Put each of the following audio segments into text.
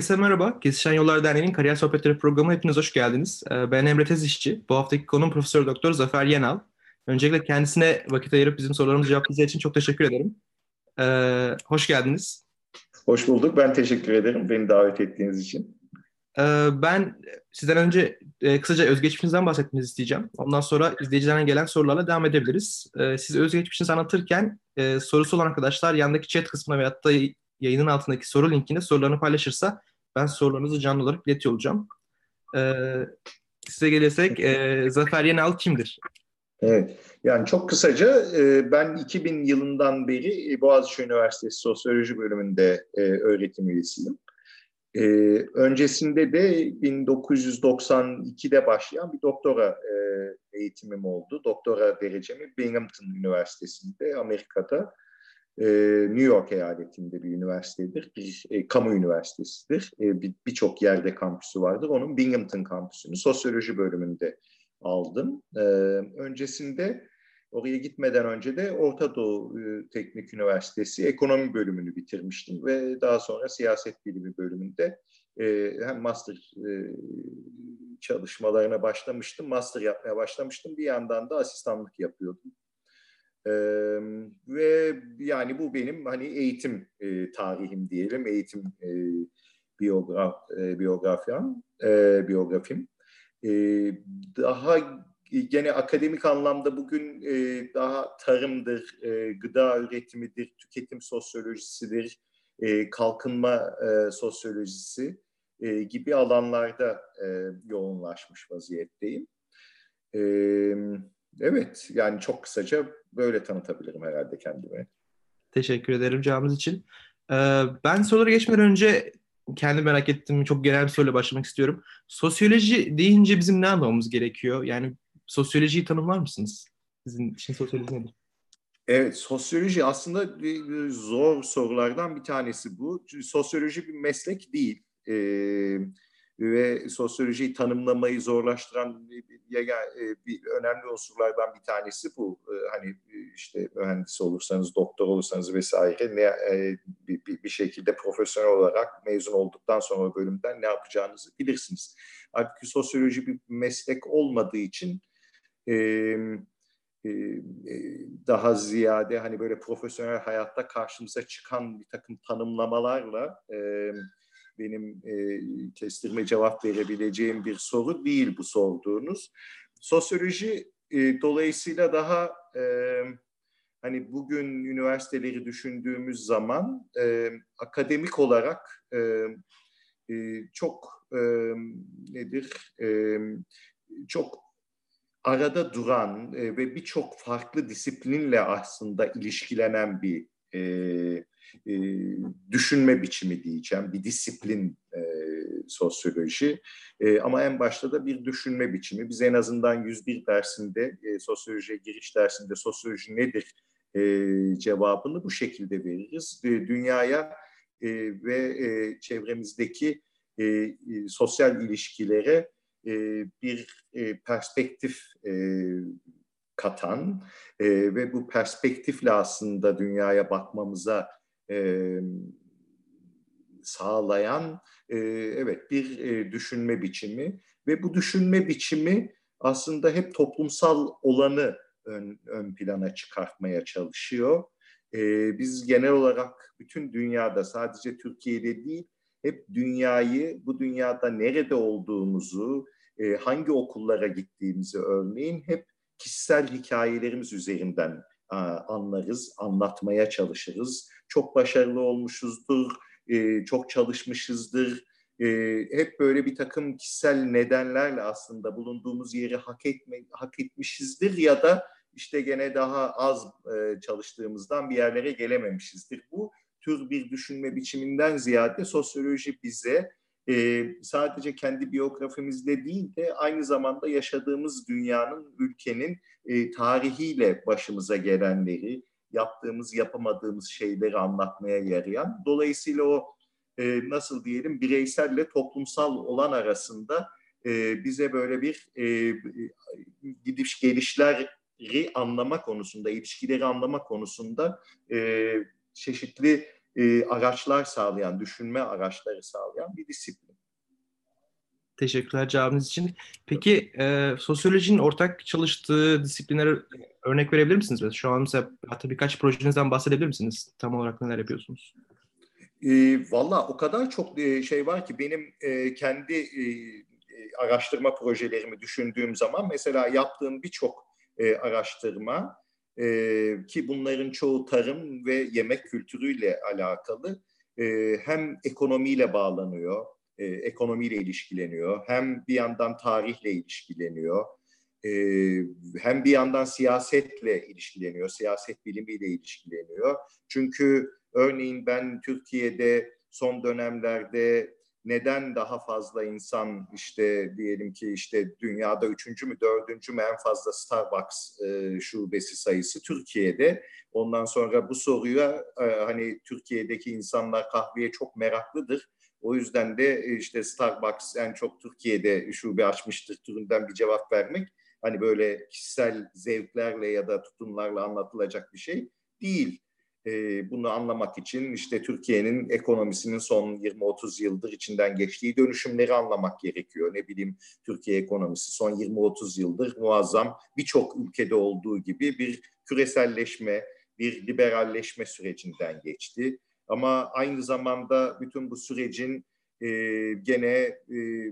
Herkese merhaba. Kesişen Yollar Derneği'nin Kariyer Sohbetleri programı hepiniz hoş geldiniz. Ee, ben Emre Tezişçi. Bu haftaki konum Profesör Doktor Zafer Yenal. Öncelikle kendisine vakit ayırıp bizim sorularımızı cevapladığı için çok teşekkür ederim. Ee, hoş geldiniz. Hoş bulduk. Ben teşekkür ederim beni davet ettiğiniz için. Ee, ben sizden önce e, kısaca özgeçmişinizden bahsetmenizi isteyeceğim. Ondan sonra izleyicilerden gelen sorularla devam edebiliriz. Siz özgeçmişinizi anlatırken e, sorusu olan arkadaşlar yandaki chat kısmına veyahut da yayının altındaki soru linkinde sorularını paylaşırsa ben sorularınızı canlı olarak iletiyor olacağım. Ee, size gelirsek e, Zafer Yenal kimdir? Evet, yani çok kısaca e, ben 2000 yılından beri Boğaziçi Üniversitesi Sosyoloji bölümünde e, öğretim üyesiyim. E, öncesinde de 1992'de başlayan bir doktora e, eğitimim oldu. Doktora derecemi Binghamton Üniversitesi'nde Amerika'da e, New York eyaletinde bir üniversitedir, bir e, kamu üniversitesidir. E, Birçok bir yerde kampüsü vardır. Onun Binghamton kampüsünü sosyoloji bölümünde aldım. E, öncesinde oraya gitmeden önce de Orta Doğu e, Teknik Üniversitesi ekonomi bölümünü bitirmiştim ve daha sonra siyaset bilimi bölümünde e, hem master e, çalışmalarına başlamıştım, master yapmaya başlamıştım. Bir yandan da asistanlık yapıyordum. Ee, ve yani bu benim hani eğitim e, tarihim diyelim, eğitim e, biyograf, e, biyografyam, e, biyografim. E, daha gene akademik anlamda bugün e, daha tarımdır, e, gıda üretimidir, tüketim sosyolojisidir, e, kalkınma e, sosyolojisi e, gibi alanlarda e, yoğunlaşmış vaziyetteyim. E, evet, yani çok kısaca böyle tanıtabilirim herhalde kendimi. Teşekkür ederim cevabınız için. Ee, ben sorulara geçmeden önce kendi merak ettiğim çok genel bir soruyla başlamak istiyorum. Sosyoloji deyince bizim ne anlamamız gerekiyor? Yani sosyolojiyi tanımlar mısınız? Sizin için sosyoloji nedir? Evet, sosyoloji aslında zor sorulardan bir tanesi bu. Sosyoloji bir meslek değil. Ee, ve sosyolojiyi tanımlamayı zorlaştıran bir, bir, önemli unsurlardan bir tanesi bu. Ee, hani e, işte mühendis olursanız, doktor olursanız vesaire ne, e, bir, şekilde profesyonel olarak mezun olduktan sonra bölümden ne yapacağınızı bilirsiniz. Halbuki sosyoloji bir meslek olmadığı için e, e, daha ziyade hani böyle profesyonel hayatta karşımıza çıkan bir takım tanımlamalarla e, benim e, kestirme cevap verebileceğim bir soru değil bu sorduğunuz. Sosyoloji e, dolayısıyla daha e, hani bugün üniversiteleri düşündüğümüz zaman e, akademik olarak e, e, çok e, nedir e, çok arada duran e, ve birçok farklı disiplinle aslında ilişkilenen bir e, e, düşünme biçimi diyeceğim, bir disiplin e, sosyoloji. E, ama en başta da bir düşünme biçimi. Biz en azından 101 dersinde, e, sosyolojiye giriş dersinde sosyoloji nedir e, cevabını bu şekilde veririz. E, dünyaya e, ve e, çevremizdeki e, e, sosyal ilişkilere e, bir e, perspektif e, katan e, ve bu perspektifle aslında dünyaya bakmamıza e, sağlayan e, evet bir e, düşünme biçimi ve bu düşünme biçimi aslında hep toplumsal olanı ön, ön plana çıkartmaya çalışıyor. E, biz genel olarak bütün dünyada sadece Türkiye'de değil hep dünyayı bu dünyada nerede olduğumuzu e, hangi okullara gittiğimizi örneğin hep kişisel hikayelerimiz üzerinden anlarız, anlatmaya çalışırız. Çok başarılı olmuşuzdur, e, çok çalışmışızdır. E, hep böyle bir takım kişisel nedenlerle aslında bulunduğumuz yeri hak etme, hak etmişizdir ya da işte gene daha az e, çalıştığımızdan bir yerlere gelememişizdir. Bu tür bir düşünme biçiminden ziyade sosyoloji bize e, sadece kendi biyografimizde değil de aynı zamanda yaşadığımız dünyanın, ülkenin e, tarihiyle başımıza gelenleri, yaptığımız, yapamadığımız şeyleri anlatmaya yarayan. Dolayısıyla o e, nasıl diyelim bireyselle toplumsal olan arasında e, bize böyle bir e, gidiş gelişleri anlama konusunda, ilişkileri anlama konusunda e, çeşitli e, araçlar sağlayan, düşünme araçları sağlayan bir disiplin. Teşekkürler cevabınız için. Peki e, sosyolojinin ortak çalıştığı disiplinlere örnek verebilir misiniz? Şu an mesela hatta birkaç projenizden bahsedebilir misiniz? Tam olarak neler yapıyorsunuz? E, Valla o kadar çok e, şey var ki benim e, kendi e, e, araştırma projelerimi düşündüğüm zaman mesela yaptığım birçok e, araştırma e, ki bunların çoğu tarım ve yemek kültürüyle alakalı e, hem ekonomiyle bağlanıyor, e, ekonomiyle ilişkileniyor, hem bir yandan tarihle ilişkileniyor, e, hem bir yandan siyasetle ilişkileniyor, siyaset bilimiyle ilişkileniyor. Çünkü örneğin ben Türkiye'de son dönemlerde neden daha fazla insan işte diyelim ki işte dünyada üçüncü mü dördüncü mü en fazla Starbucks e, şubesi sayısı Türkiye'de. Ondan sonra bu soruya e, hani Türkiye'deki insanlar kahveye çok meraklıdır. O yüzden de e, işte Starbucks en çok Türkiye'de şube açmıştır türünden bir cevap vermek hani böyle kişisel zevklerle ya da tutumlarla anlatılacak bir şey değil e, bunu anlamak için işte Türkiye'nin ekonomisinin son 20-30 yıldır içinden geçtiği dönüşümleri anlamak gerekiyor. Ne bileyim Türkiye ekonomisi son 20-30 yıldır muazzam birçok ülkede olduğu gibi bir küreselleşme, bir liberalleşme sürecinden geçti. Ama aynı zamanda bütün bu sürecin e, gene e,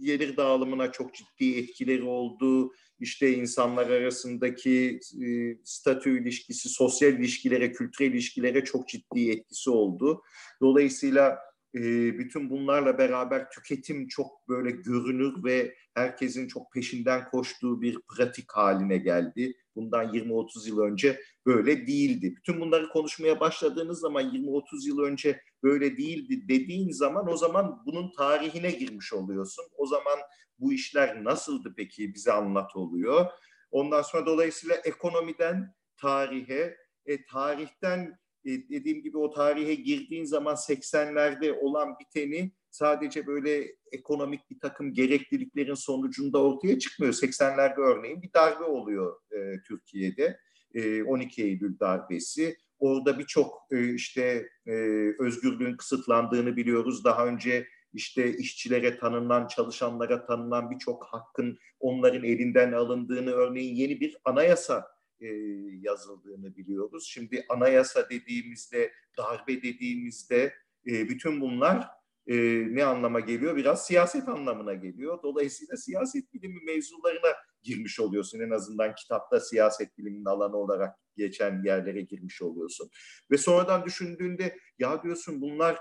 gelir dağılımına çok ciddi etkileri oldu işte insanlar arasındaki e, statü ilişkisi, sosyal ilişkilere, kültürel ilişkilere çok ciddi etkisi oldu. Dolayısıyla e, bütün bunlarla beraber tüketim çok böyle görünür ve herkesin çok peşinden koştuğu bir pratik haline geldi. Bundan 20-30 yıl önce böyle değildi. Bütün bunları konuşmaya başladığınız zaman 20-30 yıl önce böyle değildi dediğin zaman o zaman bunun tarihine girmiş oluyorsun. O zaman bu işler nasıldı peki bize anlat oluyor. Ondan sonra dolayısıyla ekonomiden tarihe, e, tarihten dediğim gibi o tarihe girdiğin zaman 80'lerde olan biteni sadece böyle ekonomik bir takım gerekliliklerin sonucunda ortaya çıkmıyor. 80'lerde örneğin bir darbe oluyor e, Türkiye'de. E, 12 Eylül darbesi. Orada birçok e, işte e, özgürlüğün kısıtlandığını biliyoruz. Daha önce işte işçilere tanınan, çalışanlara tanınan birçok hakkın onların elinden alındığını, örneğin yeni bir anayasa e, yazıldığını biliyoruz. Şimdi anayasa dediğimizde, darbe dediğimizde e, bütün bunlar e, ne anlama geliyor? Biraz siyaset anlamına geliyor. Dolayısıyla siyaset bilimi mevzularına girmiş oluyorsun. En azından kitapta siyaset biliminin alanı olarak geçen yerlere girmiş oluyorsun. Ve sonradan düşündüğünde ya diyorsun bunlar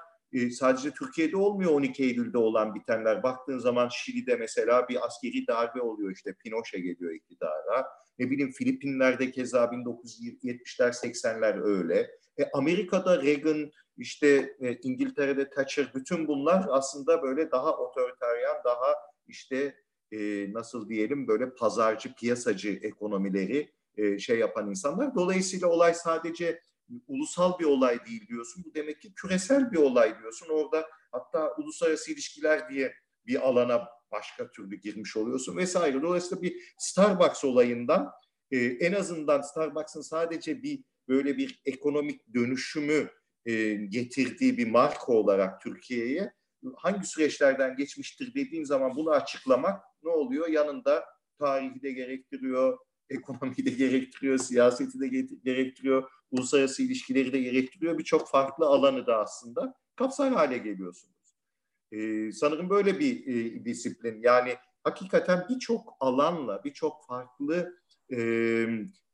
sadece Türkiye'de olmuyor 12 Eylül'de olan bitenler. Baktığın zaman Şili'de mesela bir askeri darbe oluyor işte Pinochet geliyor iktidara. Ne bileyim Filipinler'de keza 1970'ler 80'ler öyle. E, Amerika'da Reagan işte e, İngiltere'de Thatcher bütün bunlar aslında böyle daha otoriteryen daha işte e, nasıl diyelim böyle pazarcı piyasacı ekonomileri e, şey yapan insanlar. Dolayısıyla olay sadece ulusal bir olay değil diyorsun. Bu demek ki küresel bir olay diyorsun. Orada hatta uluslararası ilişkiler diye bir alana başka türlü girmiş oluyorsun vesaire. Dolayısıyla bir Starbucks olayından e, en azından Starbucks'ın sadece bir böyle bir ekonomik dönüşümü e, getirdiği bir marka olarak Türkiye'ye hangi süreçlerden geçmiştir dediğin zaman bunu açıklamak ne oluyor? Yanında tarihi de gerektiriyor, ekonomiyi de gerektiriyor, siyaseti de gerektiriyor, uluslararası ilişkileri de gerektiriyor. Birçok farklı alanı da aslında kapsar hale geliyorsunuz. Ee, sanırım böyle bir e, disiplin. Yani hakikaten birçok alanla, birçok farklı e,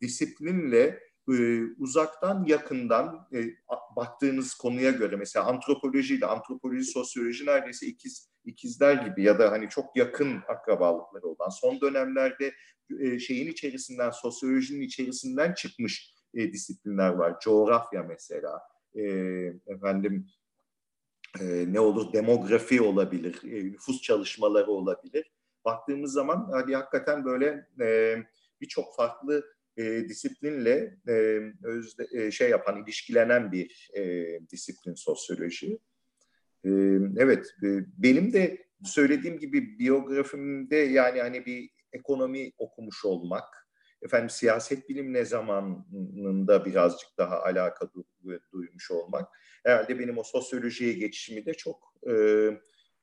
disiplinle e, uzaktan yakından e, baktığınız konuya göre mesela antropoloji ile antropoloji sosyoloji neredeyse ikiz ikizler gibi ya da hani çok yakın akrabalıkları olan son dönemlerde e, şeyin içerisinden sosyolojinin içerisinden çıkmış e, disiplinler var. Coğrafya mesela e, efendim e, ne olur demografi olabilir, e, nüfus çalışmaları olabilir. Baktığımız zaman hani hakikaten böyle e, birçok farklı e, disiplinle e, özde, e, şey yapan, ilişkilenen bir e, disiplin sosyoloji. E, evet, e, benim de söylediğim gibi biyografimde yani hani bir ekonomi okumuş olmak efendim siyaset bilimine zamanında birazcık daha alaka duymuş olmak. Herhalde benim o sosyolojiye geçişimi de çok e,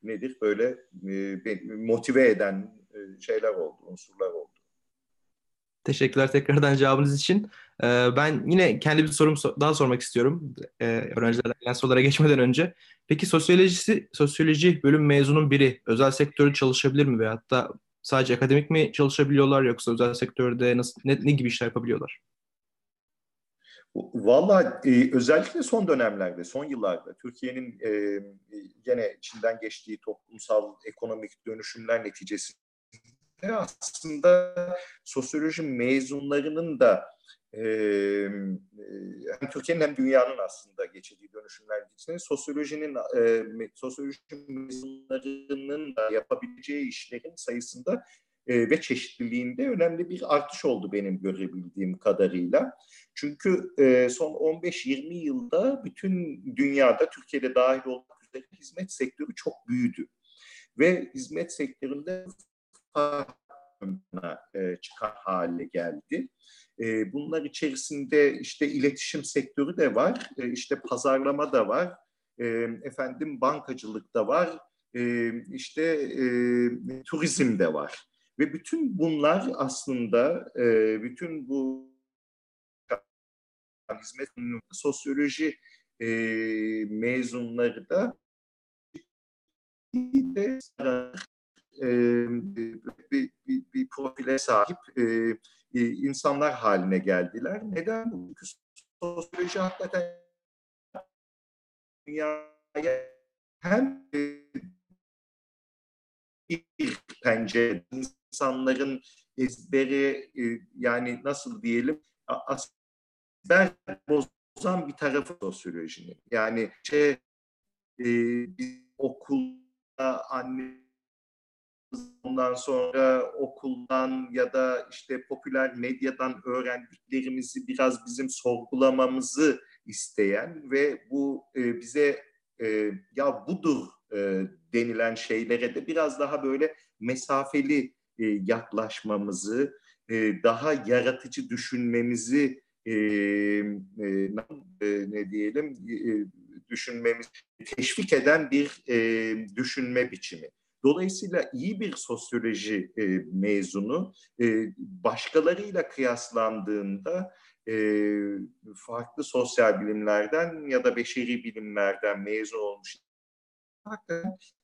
nedir böyle e, motive eden e, şeyler oldu, unsurlar oldu. Teşekkürler tekrardan cevabınız için. Ee, ben yine kendi bir sorum daha sormak istiyorum. Ee, öğrencilerden gelen sorulara geçmeden önce. Peki sosyolojisi, sosyoloji bölüm mezunun biri özel sektörde çalışabilir mi? Veyahut da sadece akademik mi çalışabiliyorlar yoksa özel sektörde nasıl, ne, ne gibi işler yapabiliyorlar? Valla e, özellikle son dönemlerde, son yıllarda Türkiye'nin e, gene içinden geçtiği toplumsal, ekonomik dönüşümler neticesinde aslında sosyoloji mezunlarının da hem Türkiye'nin hem dünyanın aslında geçirdiği dönüşümler neticesinde sosyolojinin e, sosyoloji da yapabileceği işlerin sayısında e, ve çeşitliliğinde önemli bir artış oldu benim görebildiğim kadarıyla. Çünkü e, son 15-20 yılda bütün dünyada Türkiye'de dahil olmak üzere hizmet sektörü çok büyüdü. Ve hizmet sektöründe çıkan hale geldi. E, bunlar içerisinde işte iletişim sektörü de var, e, işte pazarlama da var, e, efendim bankacılık da var, e, işte e, turizm de var. Ve bütün bunlar aslında e, bütün bu hizmet sosyoloji e, mezunları da e, bir, bir, bir profile sahip e, e, insanlar haline geldiler. Neden? Çünkü sosyoloji hakikaten dünyaya hem bir pencere insanların ezberi e, yani nasıl diyelim ezber bozan bir tarafı sosyolojinin. Yani şey e, okulda anne ondan sonra okuldan ya da işte popüler medyadan öğrendiklerimizi biraz bizim sorgulamamızı isteyen ve bu e, bize e, ya budur e, denilen şeylere de biraz daha böyle mesafeli e, yaklaşmamızı, e, daha yaratıcı düşünmemizi e, e, ne diyelim e, düşünmemiz teşvik eden bir e, düşünme biçimi. Dolayısıyla iyi bir sosyoloji e, mezunu e, başkalarıyla kıyaslandığında e, farklı sosyal bilimlerden ya da beşeri bilimlerden mezun olmuş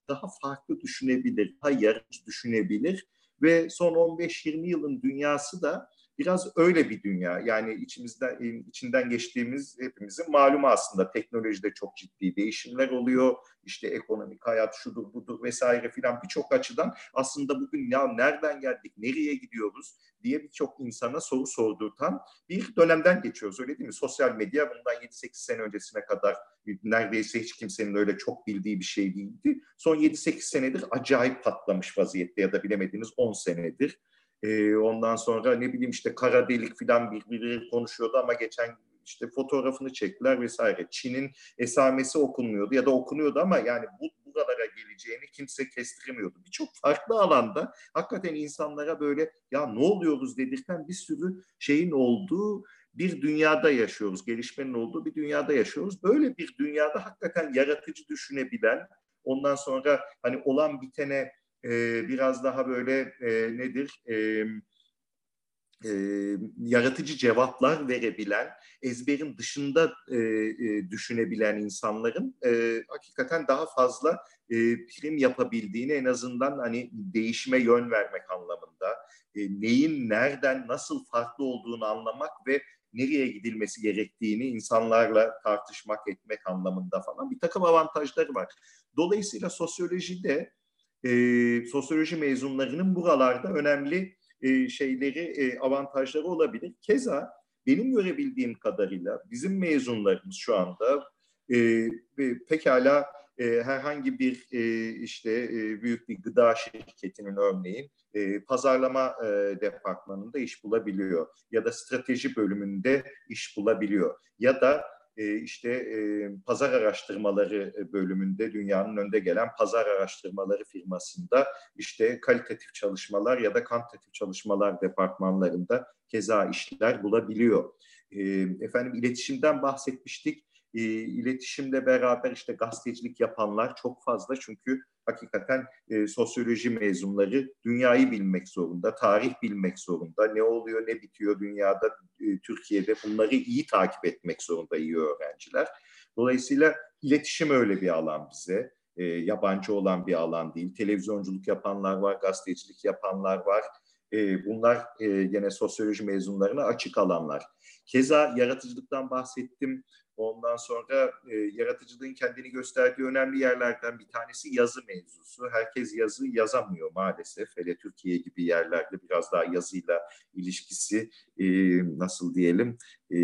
daha farklı düşünebilir, daha yaratıcı düşünebilir ve son 15-20 yılın dünyası da biraz öyle bir dünya. Yani içimizden içinden geçtiğimiz hepimizin malumu aslında teknolojide çok ciddi değişimler oluyor. İşte ekonomik hayat şudur budur vesaire filan birçok açıdan aslında bugün ya nereden geldik, nereye gidiyoruz diye birçok insana soru sordurtan bir dönemden geçiyoruz. Öyle değil mi? Sosyal medya bundan 7-8 sene öncesine kadar neredeyse hiç kimsenin öyle çok bildiği bir şey değildi. Son 7-8 senedir acayip patlamış vaziyette ya da bilemediğiniz 10 senedir. E, ondan sonra ne bileyim işte kara delik falan birbiri konuşuyordu ama geçen işte fotoğrafını çektiler vesaire. Çin'in esamesi okunmuyordu ya da okunuyordu ama yani bu buralara geleceğini kimse kestiremiyordu. Birçok farklı alanda hakikaten insanlara böyle ya ne oluyoruz dedirten bir sürü şeyin olduğu bir dünyada yaşıyoruz. Gelişmenin olduğu bir dünyada yaşıyoruz. Böyle bir dünyada hakikaten yaratıcı düşünebilen, ondan sonra hani olan bitene e, biraz daha böyle e, nedir e, e, yaratıcı cevaplar verebilen, ezberin dışında e, e, düşünebilen insanların e, hakikaten daha fazla e, film yapabildiğini en azından hani değişime yön vermek anlamında, e, neyin nereden nasıl farklı olduğunu anlamak ve nereye gidilmesi gerektiğini insanlarla tartışmak etmek anlamında falan bir takım avantajları var. Dolayısıyla sosyolojide e, sosyoloji mezunlarının buralarda önemli e, şeyleri, e, avantajları olabilir. Keza benim görebildiğim kadarıyla bizim mezunlarımız şu anda e, pekala e, herhangi bir e, işte e, büyük bir gıda şirketinin örneğin e, pazarlama e, departmanında iş bulabiliyor ya da strateji bölümünde iş bulabiliyor ya da e, işte e, pazar araştırmaları e, bölümünde dünyanın önde gelen pazar araştırmaları firmasında işte kalitatif çalışmalar ya da kantitatif çalışmalar departmanlarında keza işler bulabiliyor. Efendim iletişimden bahsetmiştik. E, iletişimle beraber işte gazetecilik yapanlar çok fazla çünkü hakikaten e, sosyoloji mezunları dünyayı bilmek zorunda, tarih bilmek zorunda, ne oluyor ne bitiyor dünyada, e, Türkiye'de bunları iyi takip etmek zorunda iyi öğrenciler. Dolayısıyla iletişim öyle bir alan bize. E, yabancı olan bir alan değil. Televizyonculuk yapanlar var, gazetecilik yapanlar var. E, bunlar e, yine sosyoloji mezunlarına açık alanlar. Keza yaratıcılıktan bahsettim. Ondan sonra e, yaratıcılığın kendini gösterdiği önemli yerlerden bir tanesi yazı mevzusu. Herkes yazı yazamıyor maalesef. Hele Türkiye gibi yerlerde biraz daha yazıyla ilişkisi e, nasıl diyelim e,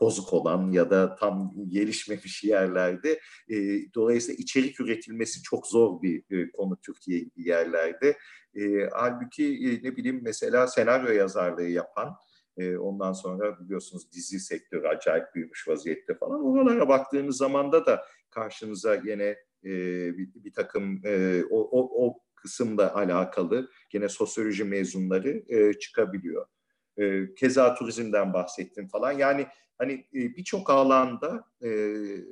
bozuk olan ya da tam gelişmemiş yerlerde. E, dolayısıyla içerik üretilmesi çok zor bir e, konu Türkiye gibi yerlerde. E, halbuki e, ne bileyim mesela senaryo yazarlığı yapan e, ondan sonra biliyorsunuz dizi sektörü acayip büyümüş vaziyette falan. Oralara baktığınız zamanda da karşınıza yine e, bir, bir takım e, o, o, o kısımla alakalı gene sosyoloji mezunları e, çıkabiliyor. E, keza turizmden bahsettim falan. Yani hani e, birçok alanda e,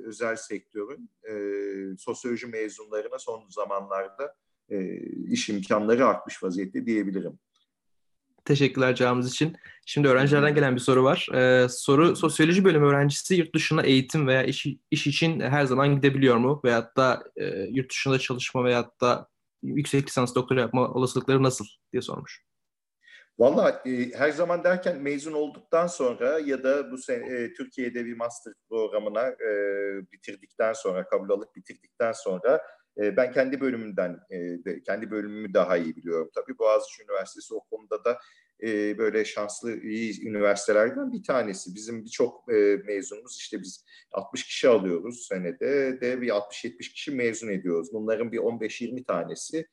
özel sektörün e, sosyoloji mezunlarına son zamanlarda e, iş imkanları artmış vaziyette diyebilirim. Teşekkürler cevabınız için. Şimdi öğrencilerden gelen bir soru var. Ee, soru sosyoloji bölümü öğrencisi yurt dışına eğitim veya iş, iş için her zaman gidebiliyor mu? Veyahut da e, yurt dışında çalışma veyahut da yüksek lisans doktora yapma olasılıkları nasıl diye sormuş. Valla e, her zaman derken mezun olduktan sonra ya da bu sene e, Türkiye'de bir master programına e, bitirdikten sonra, kabul alıp bitirdikten sonra e, ben kendi bölümümden, e, kendi bölümümü daha iyi biliyorum tabii. Boğaziçi Üniversitesi o konuda da e, böyle şanslı iyi üniversitelerden bir tanesi. Bizim birçok mezunumuz işte biz 60 kişi alıyoruz senede de bir 60-70 kişi mezun ediyoruz. Bunların bir 15-20 tanesi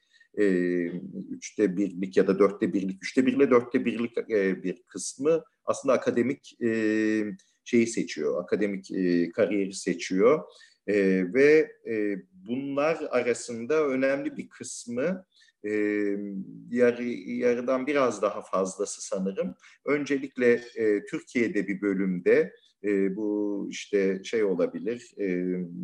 üçte birlik ya da dörtte birlik, üçte bir ile dörtte birlik bir kısmı aslında akademik şeyi seçiyor, akademik kariyeri seçiyor. E, ve e, bunlar arasında önemli bir kısmı e, yarı, yarıdan biraz daha fazlası sanırım. Öncelikle e, Türkiye'de bir bölümde e, bu işte şey olabilir, e,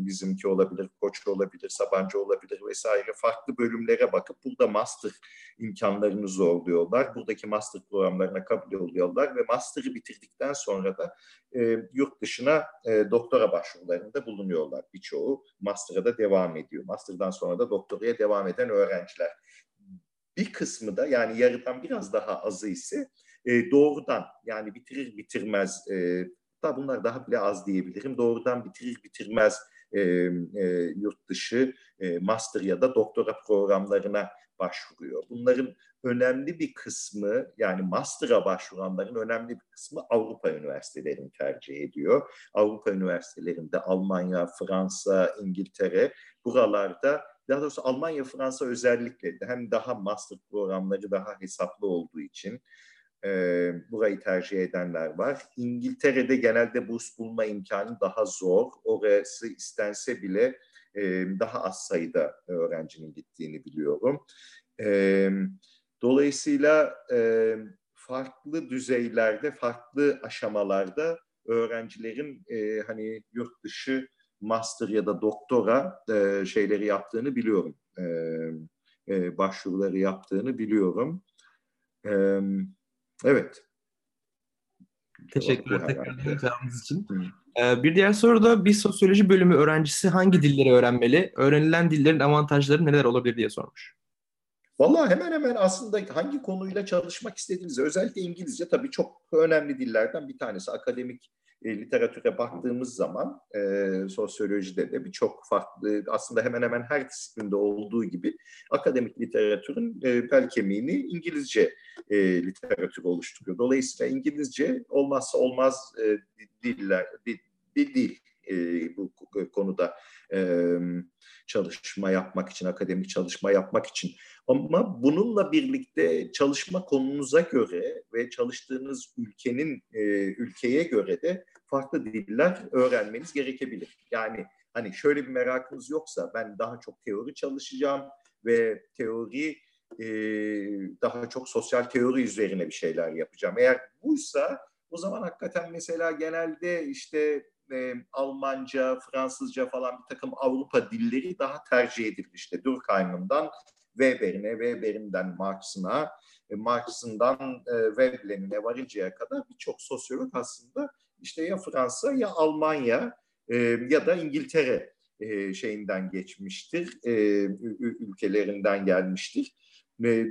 bizimki olabilir, Koç olabilir, Sabancı olabilir vesaire farklı bölümlere bakıp burada master imkanlarını zorluyorlar. Buradaki master programlarına kabul oluyorlar ve master'ı bitirdikten sonra da e, yurt dışına e, doktora başvurularında bulunuyorlar. Birçoğu master'a da devam ediyor. Master'dan sonra da doktoraya devam eden öğrenciler. Bir kısmı da yani yarıdan biraz daha azı ise e, doğrudan yani bitirir bitirmez e, Hatta bunlar daha bile az diyebilirim. Doğrudan bitirir bitirmez e, e, yurt dışı e, master ya da doktora programlarına başvuruyor. Bunların önemli bir kısmı yani master'a başvuranların önemli bir kısmı Avrupa üniversitelerini tercih ediyor. Avrupa üniversitelerinde Almanya, Fransa, İngiltere buralarda daha doğrusu Almanya, Fransa özellikle hem daha master programları daha hesaplı olduğu için e, burayı tercih edenler var. İngiltere'de genelde burs bulma imkanı daha zor. Orası istense bile e, daha az sayıda öğrencinin gittiğini biliyorum. E, dolayısıyla e, farklı düzeylerde, farklı aşamalarda öğrencilerin e, hani yurt dışı master ya da doktora e, şeyleri yaptığını biliyorum. E, e, başvuruları yaptığını biliyorum. Evet. Evet. Teşekkürler tekrar cevabınız için. Ee, bir diğer soru da bir sosyoloji bölümü öğrencisi hangi dilleri öğrenmeli? Öğrenilen dillerin avantajları neler olabilir diye sormuş. Vallahi hemen hemen aslında hangi konuyla çalışmak istediğiniz, özellikle İngilizce tabii çok önemli dillerden bir tanesi. Akademik e, literatüre baktığımız zaman e, sosyolojide de birçok farklı aslında hemen hemen her disiplinde olduğu gibi akademik literatürün e, bel kemiğini İngilizce e, literatür oluşturuyor. Dolayısıyla İngilizce olmazsa olmaz e, diller, dil, dil değil e, bu konuda e, çalışma yapmak için, akademik çalışma yapmak için. Ama bununla birlikte çalışma konunuza göre ve çalıştığınız ülkenin e, ülkeye göre de farklı diller öğrenmeniz gerekebilir. Yani hani şöyle bir merakınız yoksa ben daha çok teori çalışacağım ve teori e, daha çok sosyal teori üzerine bir şeyler yapacağım. Eğer buysa o zaman hakikaten mesela genelde işte e, Almanca, Fransızca falan bir takım Avrupa dilleri daha tercih edilir. İşte Durkheim'ından Weber'ine, Weber'inden Marx'ına, e, Marx'ından e, Veblen'ine varıncaya kadar birçok sosyolog aslında işte ya Fransa ya Almanya e, ya da İngiltere e, şeyinden geçmiştir, e, ülkelerinden gelmiştir.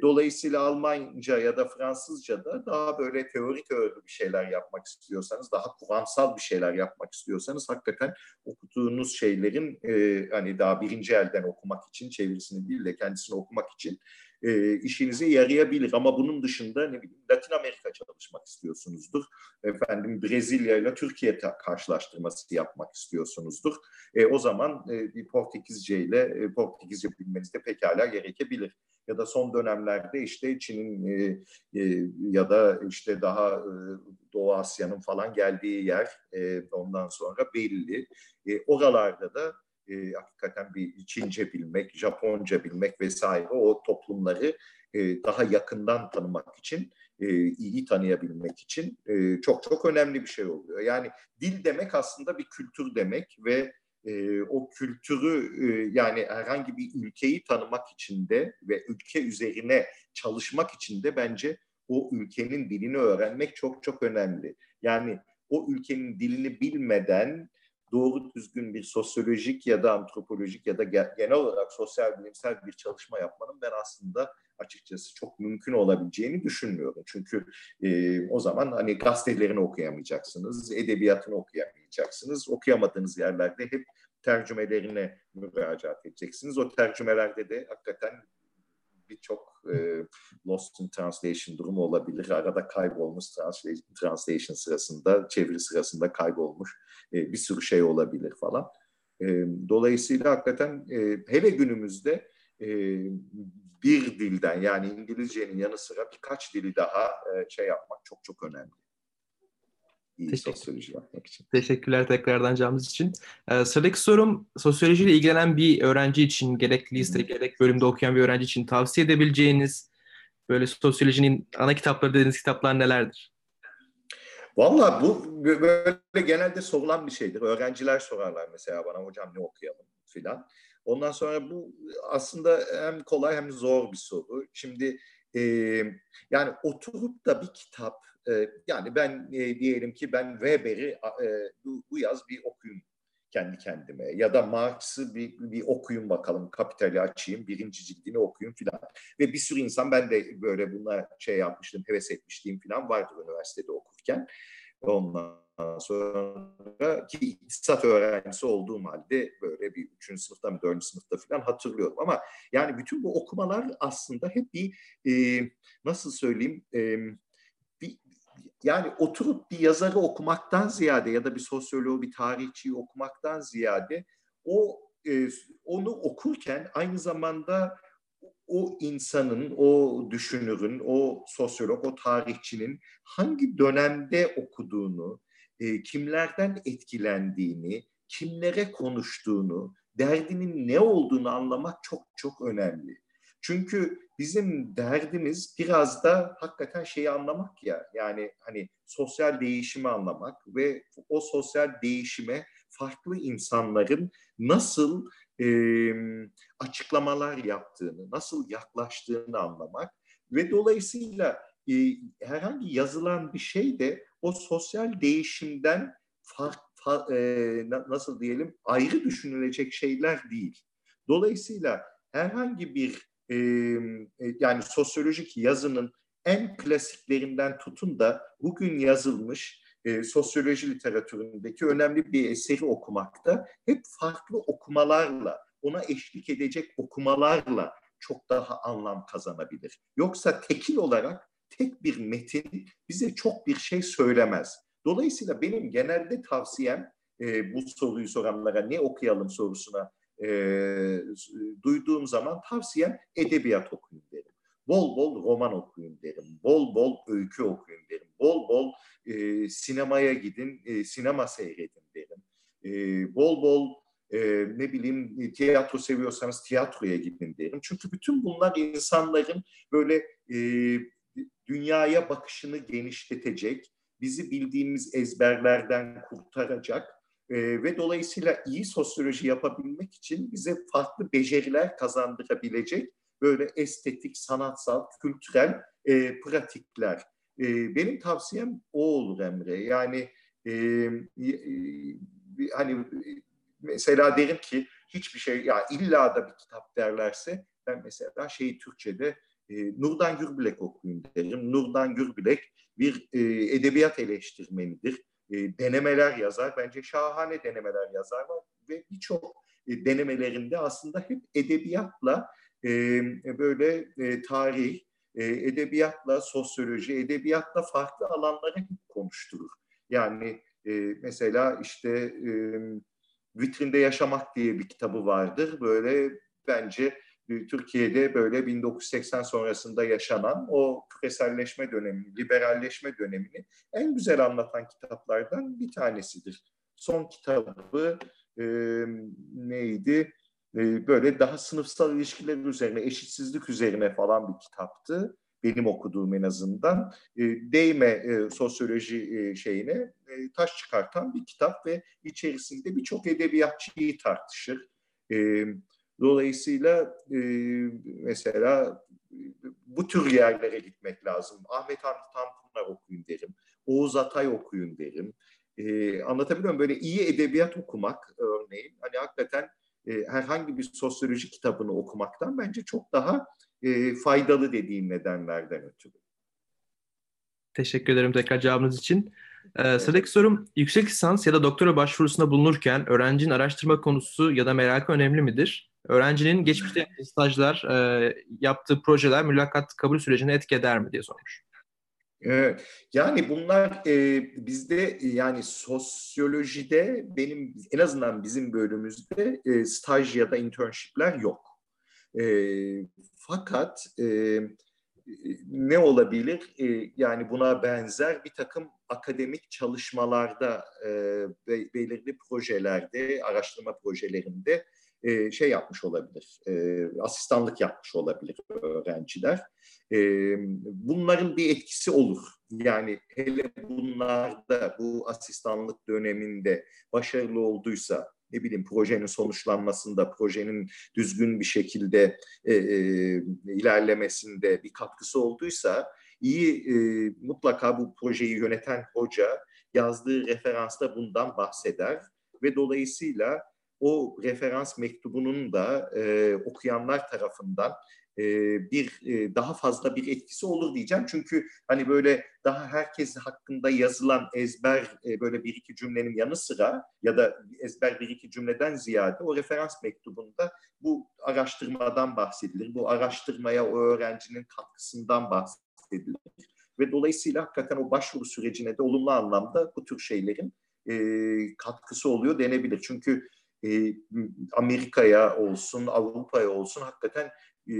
Dolayısıyla Almanca ya da Fransızca da daha böyle teorik teori bir şeyler yapmak istiyorsanız, daha kuramsal bir şeyler yapmak istiyorsanız hakikaten okuduğunuz şeylerin e, hani daha birinci elden okumak için, çevirisini değil de kendisini okumak için e, işinize yarayabilir. Ama bunun dışında ne bileyim Latin Amerika çalışmak istiyorsunuzdur. Efendim Brezilya ile Türkiye karşılaştırması yapmak istiyorsunuzdur. E, o zaman e, bir Portekizce ile e, Portekizce bilmeniz de pekala gerekebilir. Ya da son dönemlerde işte Çin'in e, e, ya da işte daha e, Doğu Asya'nın falan geldiği yer e, ondan sonra belli. E, oralarda da e, hakikaten bir Çince bilmek, Japonca bilmek vesaire o toplumları e, daha yakından tanımak için, e, iyi tanıyabilmek için e, çok çok önemli bir şey oluyor. Yani dil demek aslında bir kültür demek ve e, o kültürü e, yani herhangi bir ülkeyi tanımak için de ve ülke üzerine çalışmak için de bence o ülkenin dilini öğrenmek çok çok önemli. Yani o ülkenin dilini bilmeden doğru düzgün bir sosyolojik ya da antropolojik ya da genel olarak sosyal bilimsel bir çalışma yapmanın ben aslında açıkçası çok mümkün olabileceğini düşünmüyorum. Çünkü e, o zaman hani gazetelerini okuyamayacaksınız, edebiyatını okuyamayacaksınız. Okuyamadığınız yerlerde hep tercümelerine müracaat edeceksiniz. O tercümelerde de hakikaten birçok e, lost in translation durumu olabilir. Arada kaybolmuş translation, translation sırasında, çeviri sırasında kaybolmuş e, bir sürü şey olabilir falan. E, dolayısıyla hakikaten e, hele günümüzde e, bir dilden yani İngilizcenin yanı sıra birkaç dili daha e, şey yapmak çok çok önemli iyi Teşekkür. sosyoloji yapmak için. Teşekkürler tekrardan camımız için. Ee, sıradaki sorum sosyolojiyle ilgilenen bir öğrenci için gerek liste gerek bölümde okuyan bir öğrenci için tavsiye edebileceğiniz böyle sosyolojinin ana kitapları dediğiniz kitaplar nelerdir? Valla bu böyle genelde sorulan bir şeydir. Öğrenciler sorarlar mesela bana hocam ne okuyalım filan. Ondan sonra bu aslında hem kolay hem zor bir soru. Şimdi e, yani oturup da bir kitap e, yani ben e, diyelim ki ben Weber'i e, bu, bu yaz bir okuyayım kendi kendime. Ya da Marx'ı bir, bir okuyun bakalım kapitali açayım birinci cildini okuyun filan. Ve bir sürü insan ben de böyle buna şey yapmıştım heves etmişliğim filan vardı üniversitede okurken. Ondan sonra ki iktisat öğrencisi olduğum halde böyle bir üçüncü sınıfta mı dördüncü sınıfta falan hatırlıyorum. Ama yani bütün bu okumalar aslında hep bir e, nasıl söyleyeyim e, yani oturup bir yazarı okumaktan ziyade ya da bir sosyoloğu, bir tarihçiyi okumaktan ziyade o e, onu okurken aynı zamanda o insanın, o düşünürün, o sosyolog, o tarihçinin hangi dönemde okuduğunu, e, kimlerden etkilendiğini, kimlere konuştuğunu, derdinin ne olduğunu anlamak çok çok önemli. Çünkü bizim derdimiz biraz da hakikaten şeyi anlamak ya. Yani hani sosyal değişimi anlamak ve o sosyal değişime farklı insanların nasıl e, açıklamalar yaptığını, nasıl yaklaştığını anlamak ve dolayısıyla e, herhangi yazılan bir şey de o sosyal değişimden fark, fa, e, nasıl diyelim ayrı düşünülecek şeyler değil. Dolayısıyla herhangi bir e, yani sosyolojik yazının en klasiklerinden tutun da bugün yazılmış e, sosyoloji literatüründeki önemli bir eseri okumakta hep farklı okumalarla, ona eşlik edecek okumalarla çok daha anlam kazanabilir. Yoksa tekil olarak tek bir metin bize çok bir şey söylemez. Dolayısıyla benim genelde tavsiyem e, bu soruyu soranlara ne okuyalım sorusuna e, duyduğum zaman tavsiyem edebiyat okuyun derim. Bol bol roman okuyun derim. Bol bol öykü okuyun derim. Bol bol e, sinemaya gidin, e, sinema seyredin derim. E, bol bol e, ne bileyim tiyatro seviyorsanız tiyatroya gidin derim. Çünkü bütün bunlar insanların böyle e, dünyaya bakışını genişletecek, bizi bildiğimiz ezberlerden kurtaracak e, ve dolayısıyla iyi sosyoloji yapabilmek için bize farklı beceriler kazandırabilecek böyle estetik, sanatsal, kültürel e, pratikler. E, benim tavsiyem o olur Emre. Yani e, e, hani mesela derim ki hiçbir şey ya illa da bir kitap derlerse ben mesela şeyi Türkçe'de e, Nurdan Gürbilek okuyun derim. Nurdan Gürbilek bir e, edebiyat eleştirmenidir. E, denemeler yazar. Bence şahane denemeler yazar var ve birçok e, denemelerinde aslında hep edebiyatla e, böyle e, tarih, e, edebiyatla sosyoloji, edebiyatla farklı alanları konuşturur. Yani e, mesela işte e, Vitrinde Yaşamak diye bir kitabı vardır. Böyle bence Türkiye'de böyle 1980 sonrasında yaşanan o küreselleşme dönemini, liberalleşme dönemini en güzel anlatan kitaplardan bir tanesidir. Son kitabı e, neydi? E, böyle daha sınıfsal ilişkiler üzerine, eşitsizlik üzerine falan bir kitaptı. Benim okuduğum en azından. E, değme e, sosyoloji e, şeyine e, taş çıkartan bir kitap ve içerisinde birçok edebiyatçıyı tartışır. E, Dolayısıyla e, mesela bu tür yerlere gitmek lazım. Ahmet Hamdi Tanpınar okuyun derim. Oğuz Atay okuyun derim. E, anlatabiliyor muyum? Böyle iyi edebiyat okumak örneğin hani hakikaten e, herhangi bir sosyoloji kitabını okumaktan bence çok daha e, faydalı dediğim nedenlerden ötürü. Teşekkür ederim tekrar cevabınız için. Ee, sıradaki sorum, yüksek lisans ya da doktora başvurusunda bulunurken öğrencinin araştırma konusu ya da merakı önemli midir? Öğrencinin geçmişte stajlar, e, yaptığı projeler mülakat kabul sürecine etki eder mi diye sormuş. Evet. Yani bunlar e, bizde yani sosyolojide benim en azından bizim bölümümüzde e, staj ya da internshipler yok. E, fakat e, ne olabilir? E, yani buna benzer bir takım akademik çalışmalarda, e, belirli projelerde, araştırma projelerinde e, şey yapmış olabilir, e, asistanlık yapmış olabilir öğrenciler. E, bunların bir etkisi olur. Yani hele bunlarda bu asistanlık döneminde başarılı olduysa, ne bileyim projenin sonuçlanmasında, projenin düzgün bir şekilde e, e, ilerlemesinde bir katkısı olduysa, iyi e, mutlaka bu projeyi yöneten hoca yazdığı referansta bundan bahseder ve dolayısıyla o referans mektubunun da e, okuyanlar tarafından e, bir e, daha fazla bir etkisi olur diyeceğim. Çünkü hani böyle daha herkes hakkında yazılan ezber e, böyle bir iki cümlenin yanı sıra ya da ezber bir iki cümleden ziyade o referans mektubunda bu araştırmadan bahsedilir. Bu araştırmaya o öğrencinin katkısından bahsedilir. Ve dolayısıyla hakikaten o başvuru sürecine de olumlu anlamda bu tür şeylerin e, katkısı oluyor denebilir. Çünkü e, Amerika'ya olsun, Avrupa'ya olsun hakikaten e,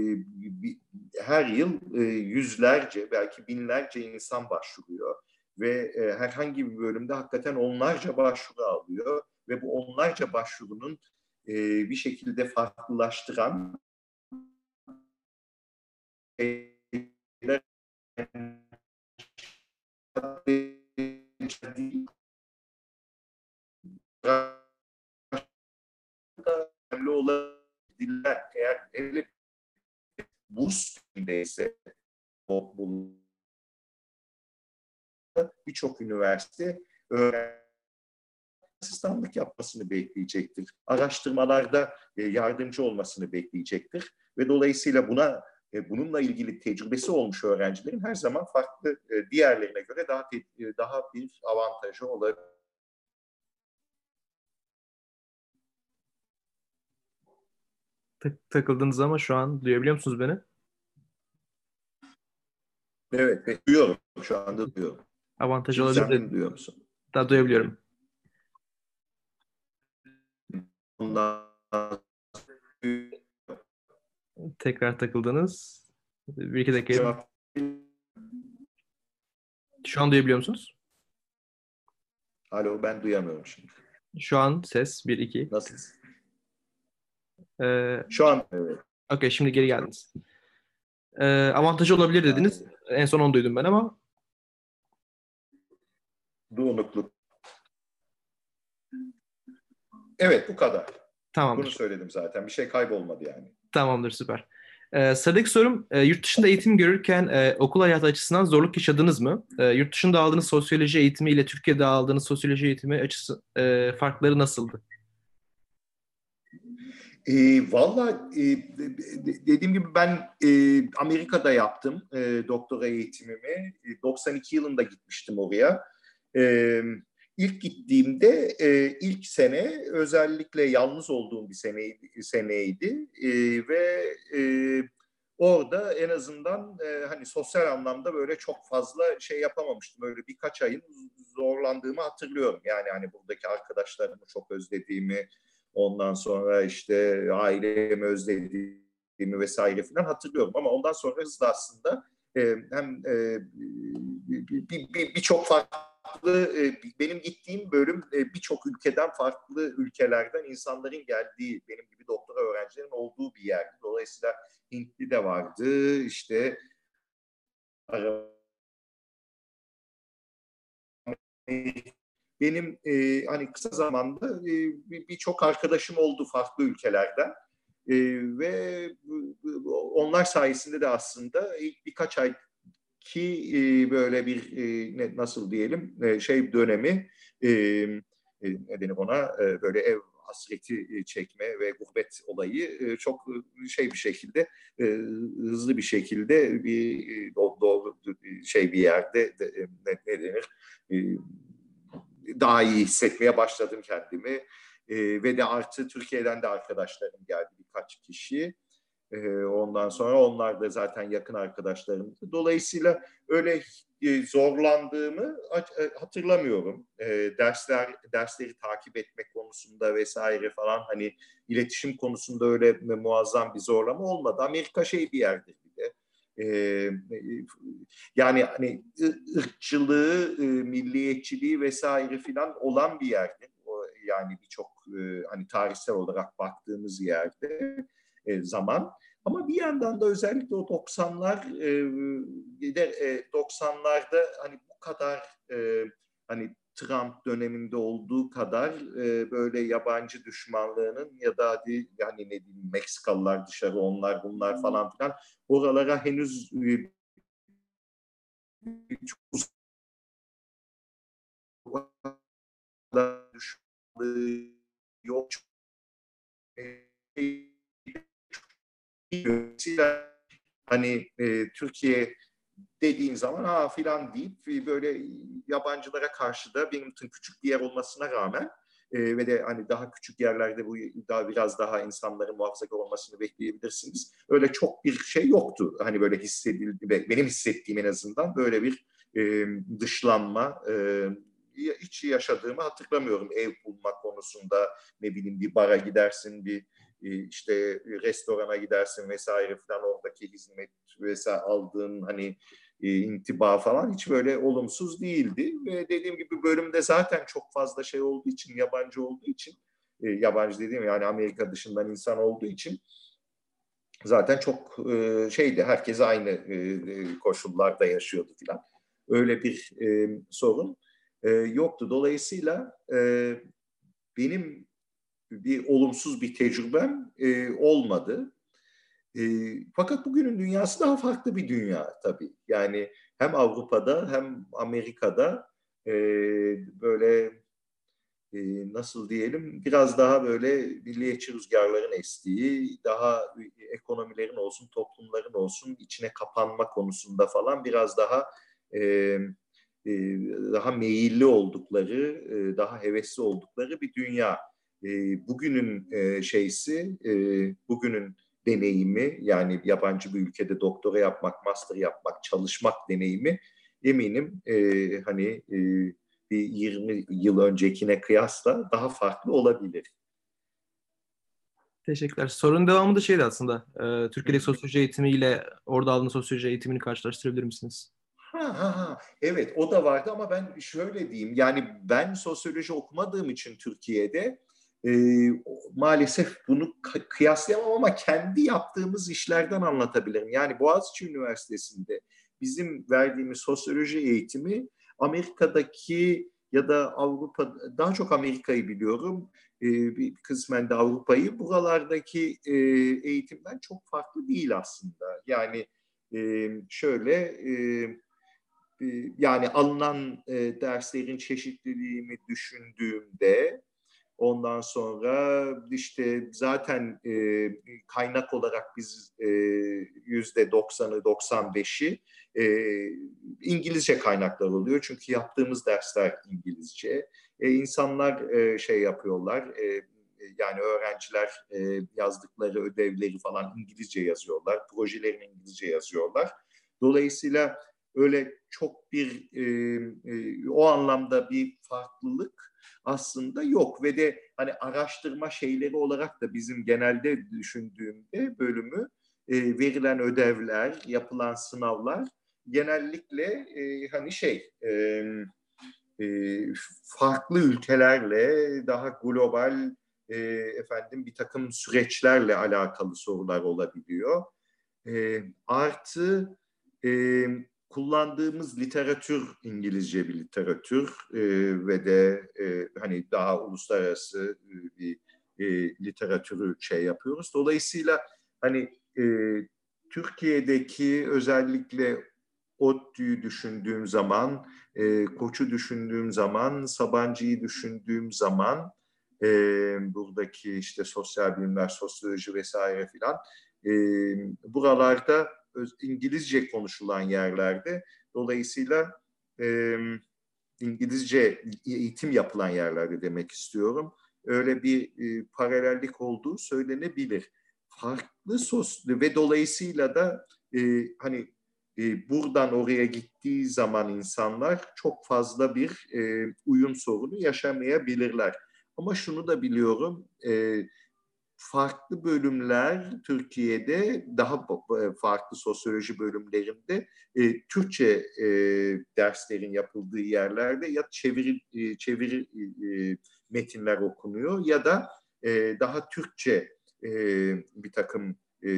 her yıl e, yüzlerce belki binlerce insan başvuruyor ve e, herhangi bir bölümde hakikaten onlarca başvuru alıyor ve bu onlarca başvurunun e, bir şekilde farklılaştıran önemli olabilirler. Eğer hele burs ise o birçok üniversite asistanlık yapmasını bekleyecektir. Araştırmalarda e, yardımcı olmasını bekleyecektir. Ve dolayısıyla buna e, bununla ilgili tecrübesi olmuş öğrencilerin her zaman farklı e, diğerlerine göre daha daha bir avantajı olabilir. Tak- takıldınız ama şu an duyabiliyor musunuz beni? Evet, duyuyorum. Şu anda duyuyorum. Avantaj olabilir. Sen duyuyor musun? Daha duyabiliyorum. Ondan Tekrar takıldınız. Bir iki dakika. Şu an duyabiliyor musunuz? Alo ben duyamıyorum şimdi. Şu an ses 1 2. Nasıl? Ee, Şu an evet. Okey şimdi geri geldiniz. Ee, avantajı olabilir dediniz. En son onu duydum ben ama. Doğunukluk. Evet bu kadar. Tamamdır. Bunu söyledim zaten. Bir şey kaybolmadı yani. Tamamdır süper. Ee, sıradaki sorum, e, yurt dışında eğitim görürken e, okul hayatı açısından zorluk yaşadınız mı? E, yurt dışında aldığınız sosyoloji eğitimi ile Türkiye'de aldığınız sosyoloji eğitimi açısı e, farkları nasıldı? E, Valla e, dediğim gibi ben e, Amerika'da yaptım e, doktora eğitimimi. E, 92 yılında gitmiştim oraya. E, ilk gittiğimde e, ilk sene özellikle yalnız olduğum bir seneydi, seneydi e, ve e, orada en azından e, hani sosyal anlamda böyle çok fazla şey yapamamıştım. Öyle birkaç ayın zorlandığımı hatırlıyorum. Yani hani buradaki arkadaşlarımı çok özlediğimi, ondan sonra işte ailemi özlediğimi vesaire falan hatırlıyorum. Ama ondan sonra hızlı aslında e, hem e, birçok bir, bir, bir farklı e, benim gittiğim bölüm e, birçok ülkeden farklı ülkelerden insanların geldiği benim gibi doktora öğrencilerin olduğu bir yerdi. Dolayısıyla Hintli de vardı işte benim e, hani kısa zamanda e, birçok arkadaşım oldu farklı ülkelerden. E, ve onlar sayesinde de aslında ilk birkaç ay ki e, böyle bir e, nasıl diyelim e, şey dönemi e, e, ne denir ona e, böyle ev hasreti e, çekme ve gurbet olayı e, çok şey bir şekilde hızlı bir şekilde bir doğru şey bir yerde ne, ne denir daha iyi hissetmeye başladım kendimi ve de artı Türkiye'den de arkadaşlarım geldi birkaç kişi. Ondan sonra onlar da zaten yakın arkadaşlarımdı. Dolayısıyla öyle zorlandığımı hatırlamıyorum. Dersler dersleri takip etmek konusunda vesaire falan hani iletişim konusunda öyle muazzam bir zorlama olmadı. Amerika şey bir yerdir de. Yani hani ırkçılığı, milliyetçiliği vesaire filan olan bir yerdir. Yani birçok hani tarihsel olarak baktığımız yerde zaman. Ama bir yandan da özellikle o 90'lar e, 90'larda e, hani bu kadar e, hani Trump döneminde olduğu kadar e, böyle yabancı düşmanlığının ya da hadi yani ne diyeyim Meksikalılar dışarı onlar bunlar falan filan oralara henüz e, çok yok. Hani e, Türkiye dediğin zaman ha filan deyip e, böyle yabancılara karşı da için küçük bir yer olmasına rağmen e, ve de hani daha küçük yerlerde bu daha biraz daha insanların muhafazakar olmasını bekleyebilirsiniz. Öyle çok bir şey yoktu. Hani böyle hissedildi benim hissettiğim en azından böyle bir e, dışlanma e, hiç yaşadığımı hatırlamıyorum. Ev bulmak konusunda ne bileyim bir bara gidersin bir e, işte restorana gidersin vesaire falan oradaki hizmet vesaire aldığın hani e, intiba falan hiç böyle olumsuz değildi. Ve dediğim gibi bölümde zaten çok fazla şey olduğu için yabancı olduğu için e, yabancı dediğim yani Amerika dışından insan olduğu için zaten çok şeydi herkes aynı koşullarda yaşıyordu filan. Öyle bir sorun yoktu. Dolayısıyla benim bir olumsuz bir tecrübem e, olmadı. E, fakat bugünün dünyası daha farklı bir dünya tabii. Yani hem Avrupa'da hem Amerika'da e, böyle e, nasıl diyelim biraz daha böyle milliyetçi rüzgarların estiği, daha ekonomilerin olsun, toplumların olsun içine kapanma konusunda falan biraz daha e, daha meyilli oldukları, daha hevesli oldukları bir dünya bugünün şeysi, bugünün deneyimi yani yabancı bir ülkede doktora yapmak, master yapmak, çalışmak deneyimi eminim e, hani e, bir 20 yıl öncekine kıyasla daha farklı olabilir. Teşekkürler. Sorun devamı da şeydi aslında. E, Türkiye'deki sosyoloji eğitimiyle orada aldığınız sosyoloji eğitimini karşılaştırabilir misiniz? Ha, ha, ha. Evet o da vardı ama ben şöyle diyeyim yani ben sosyoloji okumadığım için Türkiye'de e, maalesef bunu kıyaslayamam ama kendi yaptığımız işlerden anlatabilirim. Yani Boğaziçi Üniversitesi'nde bizim verdiğimiz sosyoloji eğitimi Amerika'daki ya da Avrupa, daha çok Amerika'yı biliyorum, e, bir kısmen de Avrupa'yı. Buralardaki e, eğitimden çok farklı değil aslında. Yani e, şöyle, e, yani alınan e, derslerin çeşitliliğini düşündüğümde, Ondan sonra işte zaten e, kaynak olarak biz e, yüzde doksanı, 95'i e, İngilizce kaynaklar oluyor. Çünkü yaptığımız dersler İngilizce. E, insanlar e, şey yapıyorlar, e, yani öğrenciler e, yazdıkları ödevleri falan İngilizce yazıyorlar, projelerini İngilizce yazıyorlar. Dolayısıyla öyle çok bir e, e, o anlamda bir farklılık aslında yok ve de hani araştırma şeyleri olarak da bizim genelde düşündüğümde bölümü e, verilen ödevler, yapılan sınavlar genellikle e, hani şey e, e, farklı ülkelerle daha global e, efendim bir takım süreçlerle alakalı sorular olabiliyor. E, artı e, kullandığımız literatür İngilizce bir literatür e, ve de e, hani daha uluslararası e, bir e, literatürü şey yapıyoruz. Dolayısıyla hani e, Türkiye'deki özellikle ODTÜ'yü düşündüğüm zaman, e, Koç'u düşündüğüm zaman, Sabancı'yı düşündüğüm zaman, e, buradaki işte sosyal bilimler, sosyoloji vesaire filan, e, buralarda İngilizce konuşulan yerlerde. Dolayısıyla e, İngilizce eğitim yapılan yerlerde demek istiyorum. Öyle bir e, paralellik olduğu söylenebilir. Farklı sos ve dolayısıyla da e, hani e, buradan oraya gittiği zaman insanlar çok fazla bir e, uyum sorunu yaşamayabilirler. Ama şunu da biliyorum, e, farklı bölümler Türkiye'de daha e, farklı sosyoloji bölümlerinde e, Türkçe e, derslerin yapıldığı yerlerde ya çeviri e, çeviri e, metinler okunuyor ya da e, daha Türkçe e, bir takım e,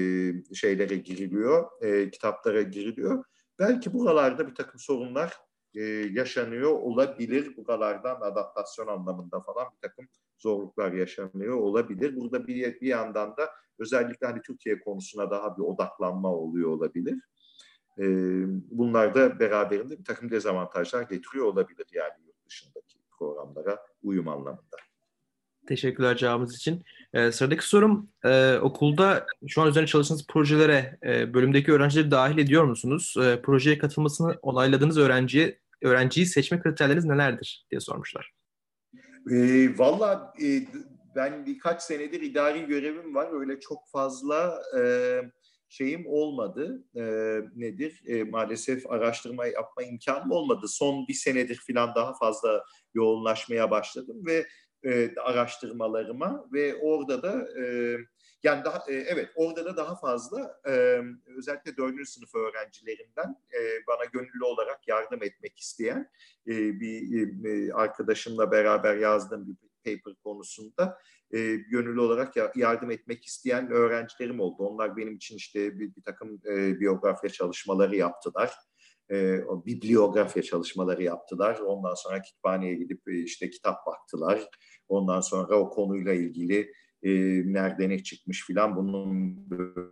şeylere giriliyor, e, kitaplara giriliyor. Belki buralarda bir takım sorunlar e, yaşanıyor olabilir. Buralardan adaptasyon anlamında falan bir takım zorluklar yaşanıyor olabilir. Burada bir, bir yandan da özellikle hani Türkiye konusuna daha bir odaklanma oluyor olabilir. E, bunlar da beraberinde bir takım dezavantajlar getiriyor olabilir yani yurt dışındaki programlara uyum anlamında. Teşekkürler cevabınız için. Ee, sıradaki sorum e, okulda şu an üzerine çalıştığınız projelere e, bölümdeki öğrencileri dahil ediyor musunuz? E, projeye katılmasını onayladığınız öğrenciye öğrenciyi seçme kriterleriniz nelerdir diye sormuşlar. E, Valla e, ben birkaç senedir idari görevim var. Öyle çok fazla e, şeyim olmadı. E, nedir? E, maalesef araştırma yapma imkanım olmadı. Son bir senedir falan daha fazla yoğunlaşmaya başladım ve e, araştırmalarıma ve orada da e, yani daha e, evet orada da daha fazla e, özellikle dördüncü sınıf öğrencilerinden e, bana gönüllü olarak yardım etmek isteyen e, bir e, arkadaşımla beraber yazdığım bir paper konusunda e, gönüllü olarak yardım etmek isteyen öğrencilerim oldu. Onlar benim için işte bir, bir takım e, biyografya çalışmaları yaptılar. E, o bibliografya çalışmaları yaptılar. Ondan sonra kütüphaneye gidip e, işte kitap baktılar. Ondan sonra o konuyla ilgili e, nerede ne çıkmış filan bunun böyle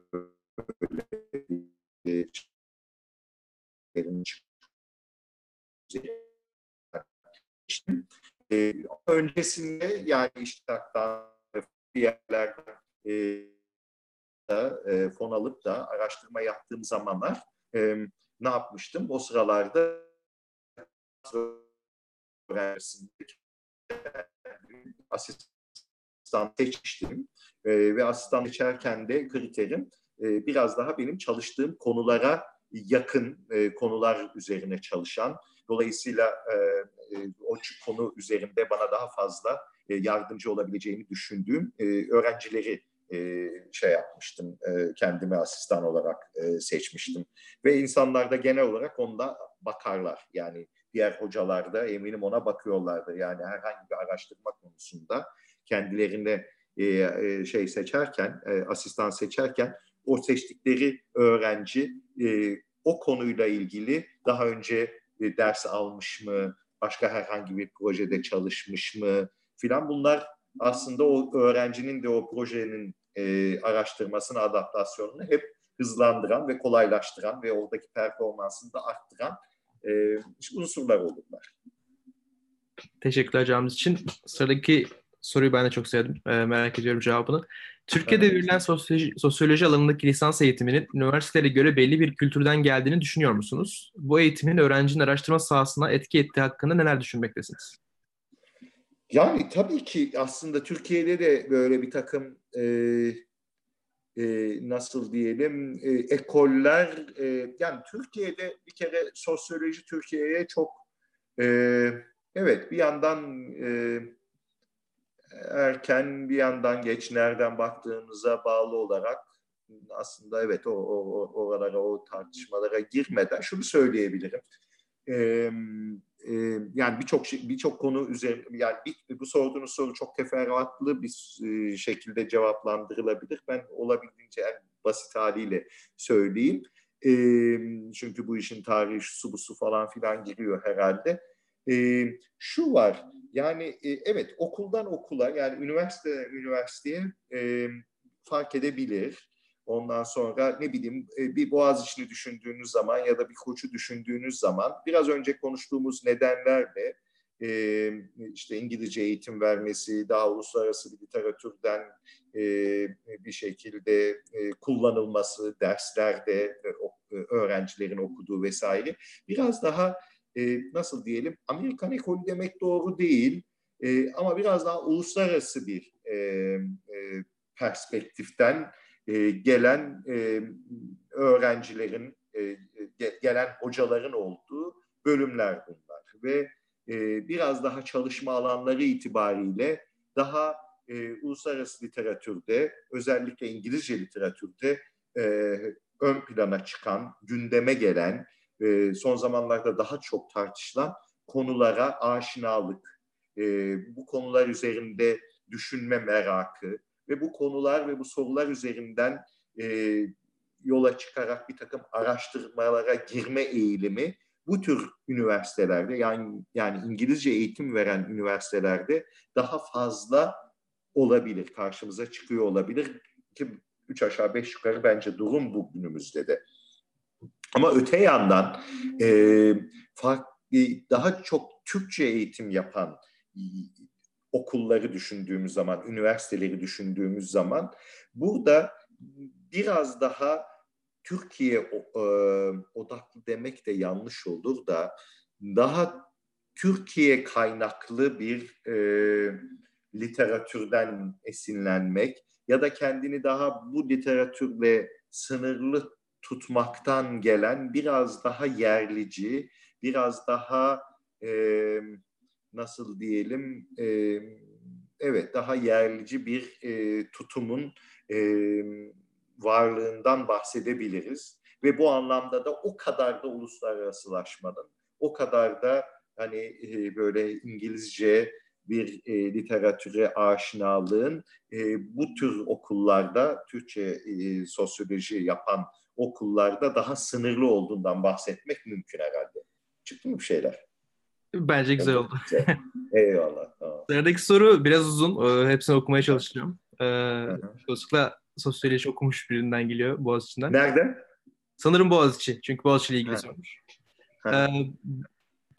e, öncesinde yani işte hatta bir yerlerden e, da, e, fon alıp da araştırma yaptığım zamanlar e, ne yapmıştım? O sıralarda asistan asistan seçmiştim. E, ve asistan seçerken de kriterim e, biraz daha benim çalıştığım konulara yakın e, konular üzerine çalışan. Dolayısıyla e, e, o konu üzerinde bana daha fazla e, yardımcı olabileceğini düşündüğüm e, öğrencileri e, şey yapmıştım, e, kendime asistan olarak e, seçmiştim. Ve insanlar da genel olarak onda bakarlar. Yani diğer hocalar da eminim ona bakıyorlardı. Yani herhangi bir araştırma konusunda kendilerine e, e, şey seçerken, e, asistan seçerken o seçtikleri öğrenci e, o konuyla ilgili daha önce e, ders almış mı, başka herhangi bir projede çalışmış mı filan bunlar aslında o öğrencinin de o projenin e, araştırmasını, adaptasyonunu hep hızlandıran ve kolaylaştıran ve oradaki performansını da arttıran e, unsurlar olurlar. Teşekkürler cevabınız için. Sıradaki soruyu ben de çok sevdim. E, merak ediyorum cevabını. Türkiye'de evet. verilen sosyoloji, sosyoloji alanındaki lisans eğitiminin üniversitelere göre belli bir kültürden geldiğini düşünüyor musunuz? Bu eğitimin öğrencinin araştırma sahasına etki ettiği hakkında neler düşünmektesiniz? Yani tabii ki aslında Türkiye'de de böyle bir takım e, e, nasıl diyelim e, ekoller e, yani Türkiye'de bir kere sosyoloji Türkiye'ye çok e, evet bir yandan e, erken bir yandan geç nereden baktığınıza bağlı olarak aslında evet o, o, oralara o tartışmalara girmeden şunu söyleyebilirim. Ee, e, yani birçok şey, birçok konu üzerine yani bir, bu sorduğunuz soru çok teferruatlı bir e, şekilde cevaplandırılabilir. Ben olabildiğince en basit haliyle söyleyeyim. E, çünkü bu işin tarihi su bu su falan filan giriyor herhalde. E, şu var yani e, evet okuldan okula yani üniversite üniversiteye e, fark edebilir. Ondan sonra ne bileyim e, bir boğaz işini düşündüğünüz zaman ya da bir koçu düşündüğünüz zaman biraz önce konuştuğumuz nedenlerle e, işte İngilizce eğitim vermesi, daha uluslararası bir literatürden e, bir şekilde e, kullanılması, derslerde e, e, öğrencilerin okuduğu vesaire biraz daha e, nasıl diyelim Amerikan ekolü demek doğru değil e, ama biraz daha uluslararası bir e, e, perspektiften e, gelen e, öğrencilerin, e, gelen hocaların olduğu bölümler bunlar. Ve e, biraz daha çalışma alanları itibariyle daha e, uluslararası literatürde, özellikle İngilizce literatürde e, ön plana çıkan, gündeme gelen, e, son zamanlarda daha çok tartışılan konulara aşinalık, e, bu konular üzerinde düşünme merakı ve bu konular ve bu sorular üzerinden e, yola çıkarak bir takım araştırmalara girme eğilimi bu tür üniversitelerde yani yani İngilizce eğitim veren üniversitelerde daha fazla olabilir, karşımıza çıkıyor olabilir ki üç aşağı beş yukarı bence durum bu günümüzde de. Ama öte yandan e, fark, daha çok Türkçe eğitim yapan okulları düşündüğümüz zaman, üniversiteleri düşündüğümüz zaman burada biraz daha Türkiye e, odaklı demek de yanlış olur da daha Türkiye kaynaklı bir e, literatürden esinlenmek ya da kendini daha bu literatürle sınırlı tutmaktan gelen biraz daha yerlici, biraz daha e, nasıl diyelim e, evet daha yerlici bir e, tutumun e, varlığından bahsedebiliriz. Ve bu anlamda da o kadar da uluslararasılaşmanın o kadar da hani e, böyle İngilizce bir e, literatüre aşinalığın e, bu tür okullarda Türkçe e, sosyoloji yapan okullarda daha sınırlı olduğundan bahsetmek mümkün herhalde. Çıktı mı bir şeyler? Bence güzel oldu. Eyvallah. Tamam. Sıradaki soru biraz uzun. Ee, hepsini okumaya çalışacağım. Ee, Çocukla sosyoloji okumuş birinden geliyor Boğaziçi'nden. Nerede? Sanırım Boğaziçi. Çünkü Boğaziçi ile ilgili sormuş. Ee,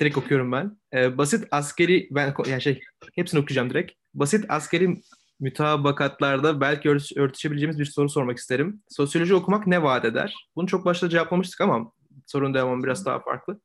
direkt okuyorum ben. Ee, basit askeri ben yani şey hepsini okuyacağım direkt. Basit askeri mütabakatlarda belki ört- örtüşebileceğimiz bir soru sormak isterim. Sosyoloji okumak ne vaat eder? Bunu çok başta cevaplamıştık ama sorun devamı biraz daha farklı.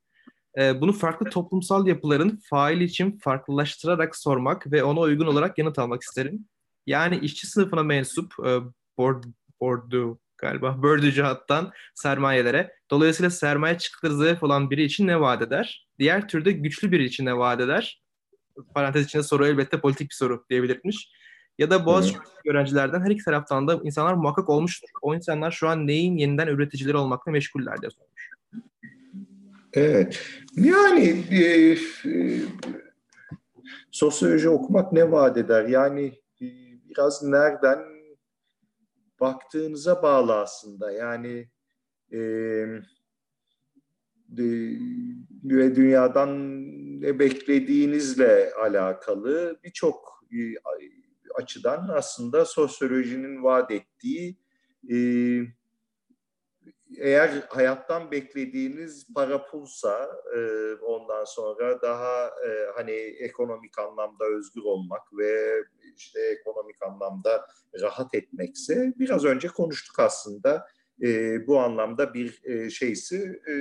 Ee, bunu farklı toplumsal yapıların fail için farklılaştırarak sormak ve ona uygun olarak yanıt almak isterim. Yani işçi sınıfına mensup e, board, boardu galiba bördücü hattan sermayelere. Dolayısıyla sermaye çıktıkları zayıf olan biri için ne vaat eder? Diğer türde güçlü biri için ne vaat eder? Parantez içinde soru elbette politik bir soru diyebilirmiş. Ya da Boğaziçi evet. öğrencilerden her iki taraftan da insanlar muhakkak olmuştur. O insanlar şu an neyin yeniden üreticileri olmakla meşguller diye sormuş. Evet. Yani e, e, sosyoloji okumak ne vaat eder? Yani e, biraz nereden baktığınıza bağlı aslında. Yani e, ve dünyadan ne beklediğinizle alakalı birçok e, açıdan aslında sosyolojinin vaat ettiği e, eğer hayattan beklediğiniz para pulsa e, ondan sonra daha e, hani ekonomik anlamda özgür olmak ve işte ekonomik anlamda rahat etmekse biraz önce konuştuk aslında e, bu anlamda bir e, şeysi e,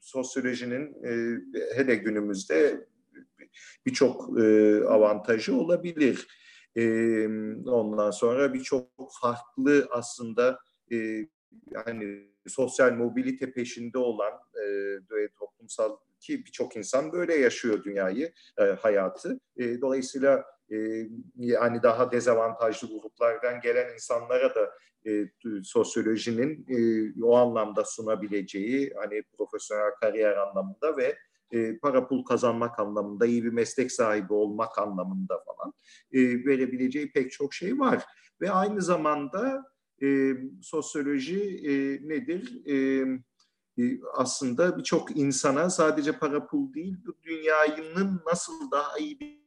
sosyolojinin e, hele günümüzde birçok e, avantajı olabilir. E, ondan sonra birçok farklı aslında e, yani sosyal mobilite peşinde olan e, toplumsal ki birçok insan böyle yaşıyor dünyayı, e, hayatı. E, dolayısıyla e, yani daha dezavantajlı gruplardan gelen insanlara da e, sosyolojinin e, o anlamda sunabileceği hani profesyonel kariyer anlamında ve e, para pul kazanmak anlamında, iyi bir meslek sahibi olmak anlamında falan e, verebileceği pek çok şey var. Ve aynı zamanda e, sosyoloji e, nedir? E, e, aslında birçok insana sadece para pul değil, bu dünyanın nasıl daha iyi bir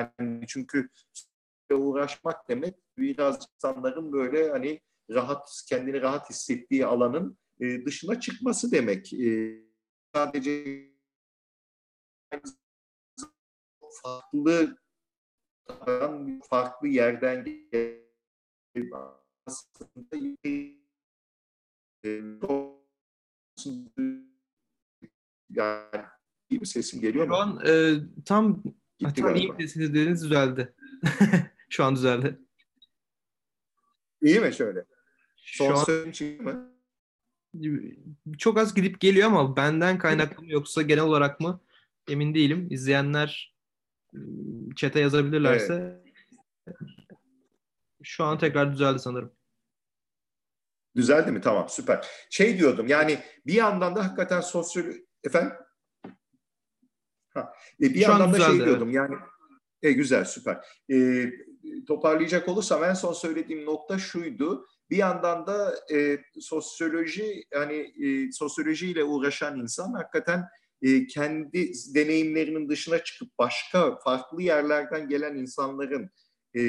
yani çünkü uğraşmak demek biraz insanların böyle hani rahat kendini rahat hissettiği alanın e, dışına çıkması demek. E, sadece farklı farklı yerden aslında yani iyi bir sesim geliyor mu? Şu an e, tam Gitti tam iyi sesiniz dediniz düzeldi. Şu an düzeldi. İyi mi şöyle? Son Şu an... çıktı mı? çok az gidip geliyor ama benden kaynaklı mı yoksa genel olarak mı emin değilim. İzleyenler ıı, çete yazabilirlerse evet. şu an tekrar düzeldi sanırım. Düzeldi mi? Tamam süper. Şey diyordum yani bir yandan da hakikaten sosyal... Efendim? Ha, e, bir şu yandan da şey diyordum yani e, güzel süper. E, toparlayacak olursam en son söylediğim nokta şuydu bir yandan da e, sosyoloji yani e, sosyolojiyle uğraşan insan hakikaten e, kendi deneyimlerinin dışına çıkıp başka farklı yerlerden gelen insanların e,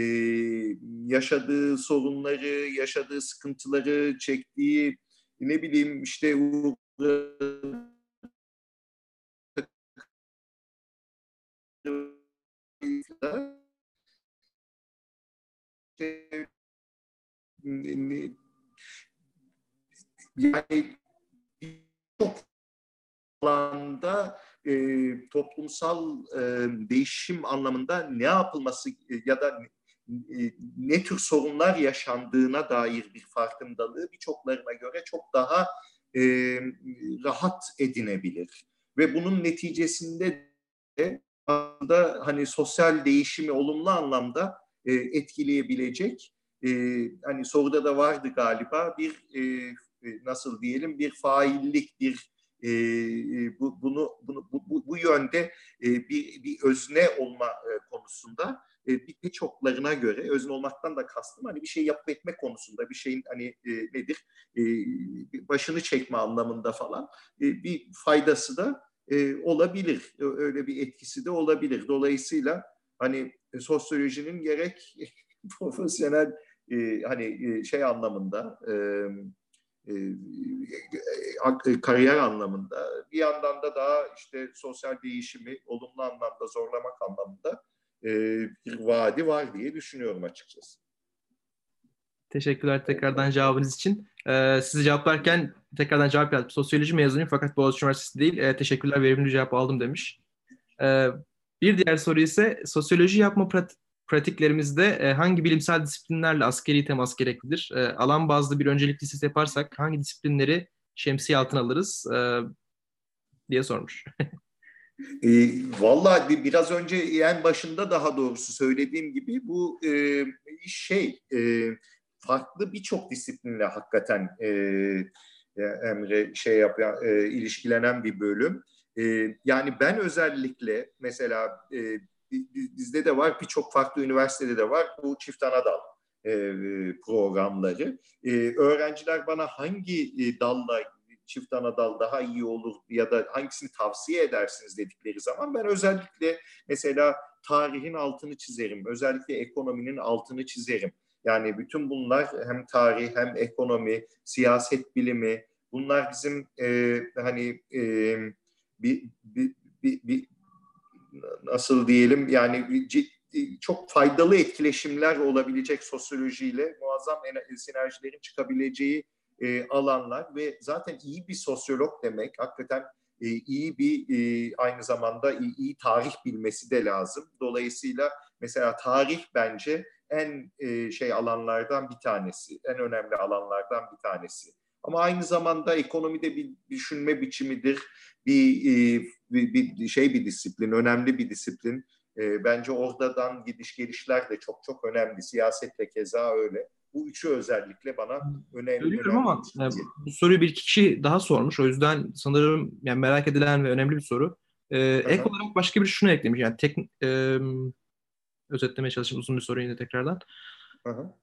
yaşadığı sorunları, yaşadığı sıkıntıları, çektiği ne bileyim işte yani çok alanda e, toplumsal e, değişim anlamında ne yapılması e, ya da e, ne tür sorunlar yaşandığına dair bir farkındalığı birçoklarına göre çok daha e, rahat edinebilir. Ve bunun neticesinde de aslında hani sosyal değişimi olumlu anlamda e, etkileyebilecek e, hani soruda da vardı galiba bir e, e, nasıl diyelim bir faillik bir e, e, bu, bunu, bunu bu, bu, bu yönde e, bir, bir özne olma e, konusunda e, birçoklarına göre özne olmaktan da kastım hani bir şey yapıp etme konusunda bir şeyin hani e, nedir e, başını çekme anlamında falan e, bir faydası da e, olabilir öyle bir etkisi de olabilir dolayısıyla hani sosyolojinin gerek profesyonel e, hani e, şey anlamında e, e, e, kariyer anlamında bir yandan da daha işte sosyal değişimi olumlu anlamda zorlamak anlamında e, bir vaadi var diye düşünüyorum açıkçası. Teşekkürler tekrardan cevabınız için. Ee, sizi cevaplarken tekrardan cevap yazdım. Sosyoloji mezunuyum fakat Boğaziçi Üniversitesi değil. Ee, teşekkürler verimli cevap aldım demiş. Ee, bir diğer soru ise sosyoloji yapma prat pratiklerimizde e, hangi bilimsel disiplinlerle askeri temas gereklidir? E, alan bazlı bir öncelik listesi yaparsak hangi disiplinleri şemsiye altına alırız e, diye sormuş. e, Valla biraz önce en başında daha doğrusu söylediğim gibi bu e, şey e, farklı birçok disiplinle hakikaten e, Emre şey yapan e, ilişkilenen bir bölüm. E, yani ben özellikle mesela e, bizde de var birçok farklı üniversitede de var bu çift anadal e, programları. E, öğrenciler bana hangi e, dalla çift ana dal daha iyi olur ya da hangisini tavsiye edersiniz dedikleri zaman ben özellikle mesela tarihin altını çizerim. Özellikle ekonominin altını çizerim. Yani bütün bunlar hem tarih hem ekonomi, siyaset bilimi bunlar bizim e, hani e, bir, bir, bir, bir nasıl diyelim yani ciddi, çok faydalı etkileşimler olabilecek sosyolojiyle muazzam sinerjilerin çıkabileceği e, alanlar ve zaten iyi bir sosyolog demek hakikaten e, iyi bir e, aynı zamanda iyi, iyi tarih bilmesi de lazım. Dolayısıyla mesela tarih bence en e, şey alanlardan bir tanesi, en önemli alanlardan bir tanesi. Ama aynı zamanda ekonomide bir düşünme biçimidir, bir, e, bir, bir şey bir disiplin, önemli bir disiplin. E, bence oradan gidiş gelişler de çok çok önemli. Siyasette keza öyle. Bu üçü özellikle bana önemli. Söylüyorum ama yani, bu soruyu bir kişi daha sormuş. O yüzden sanırım yani merak edilen ve önemli bir soru. Ee, ek olarak başka bir şunu eklemiş. Yani tek, e, özetlemeye çalışayım uzun bir soru yine tekrardan.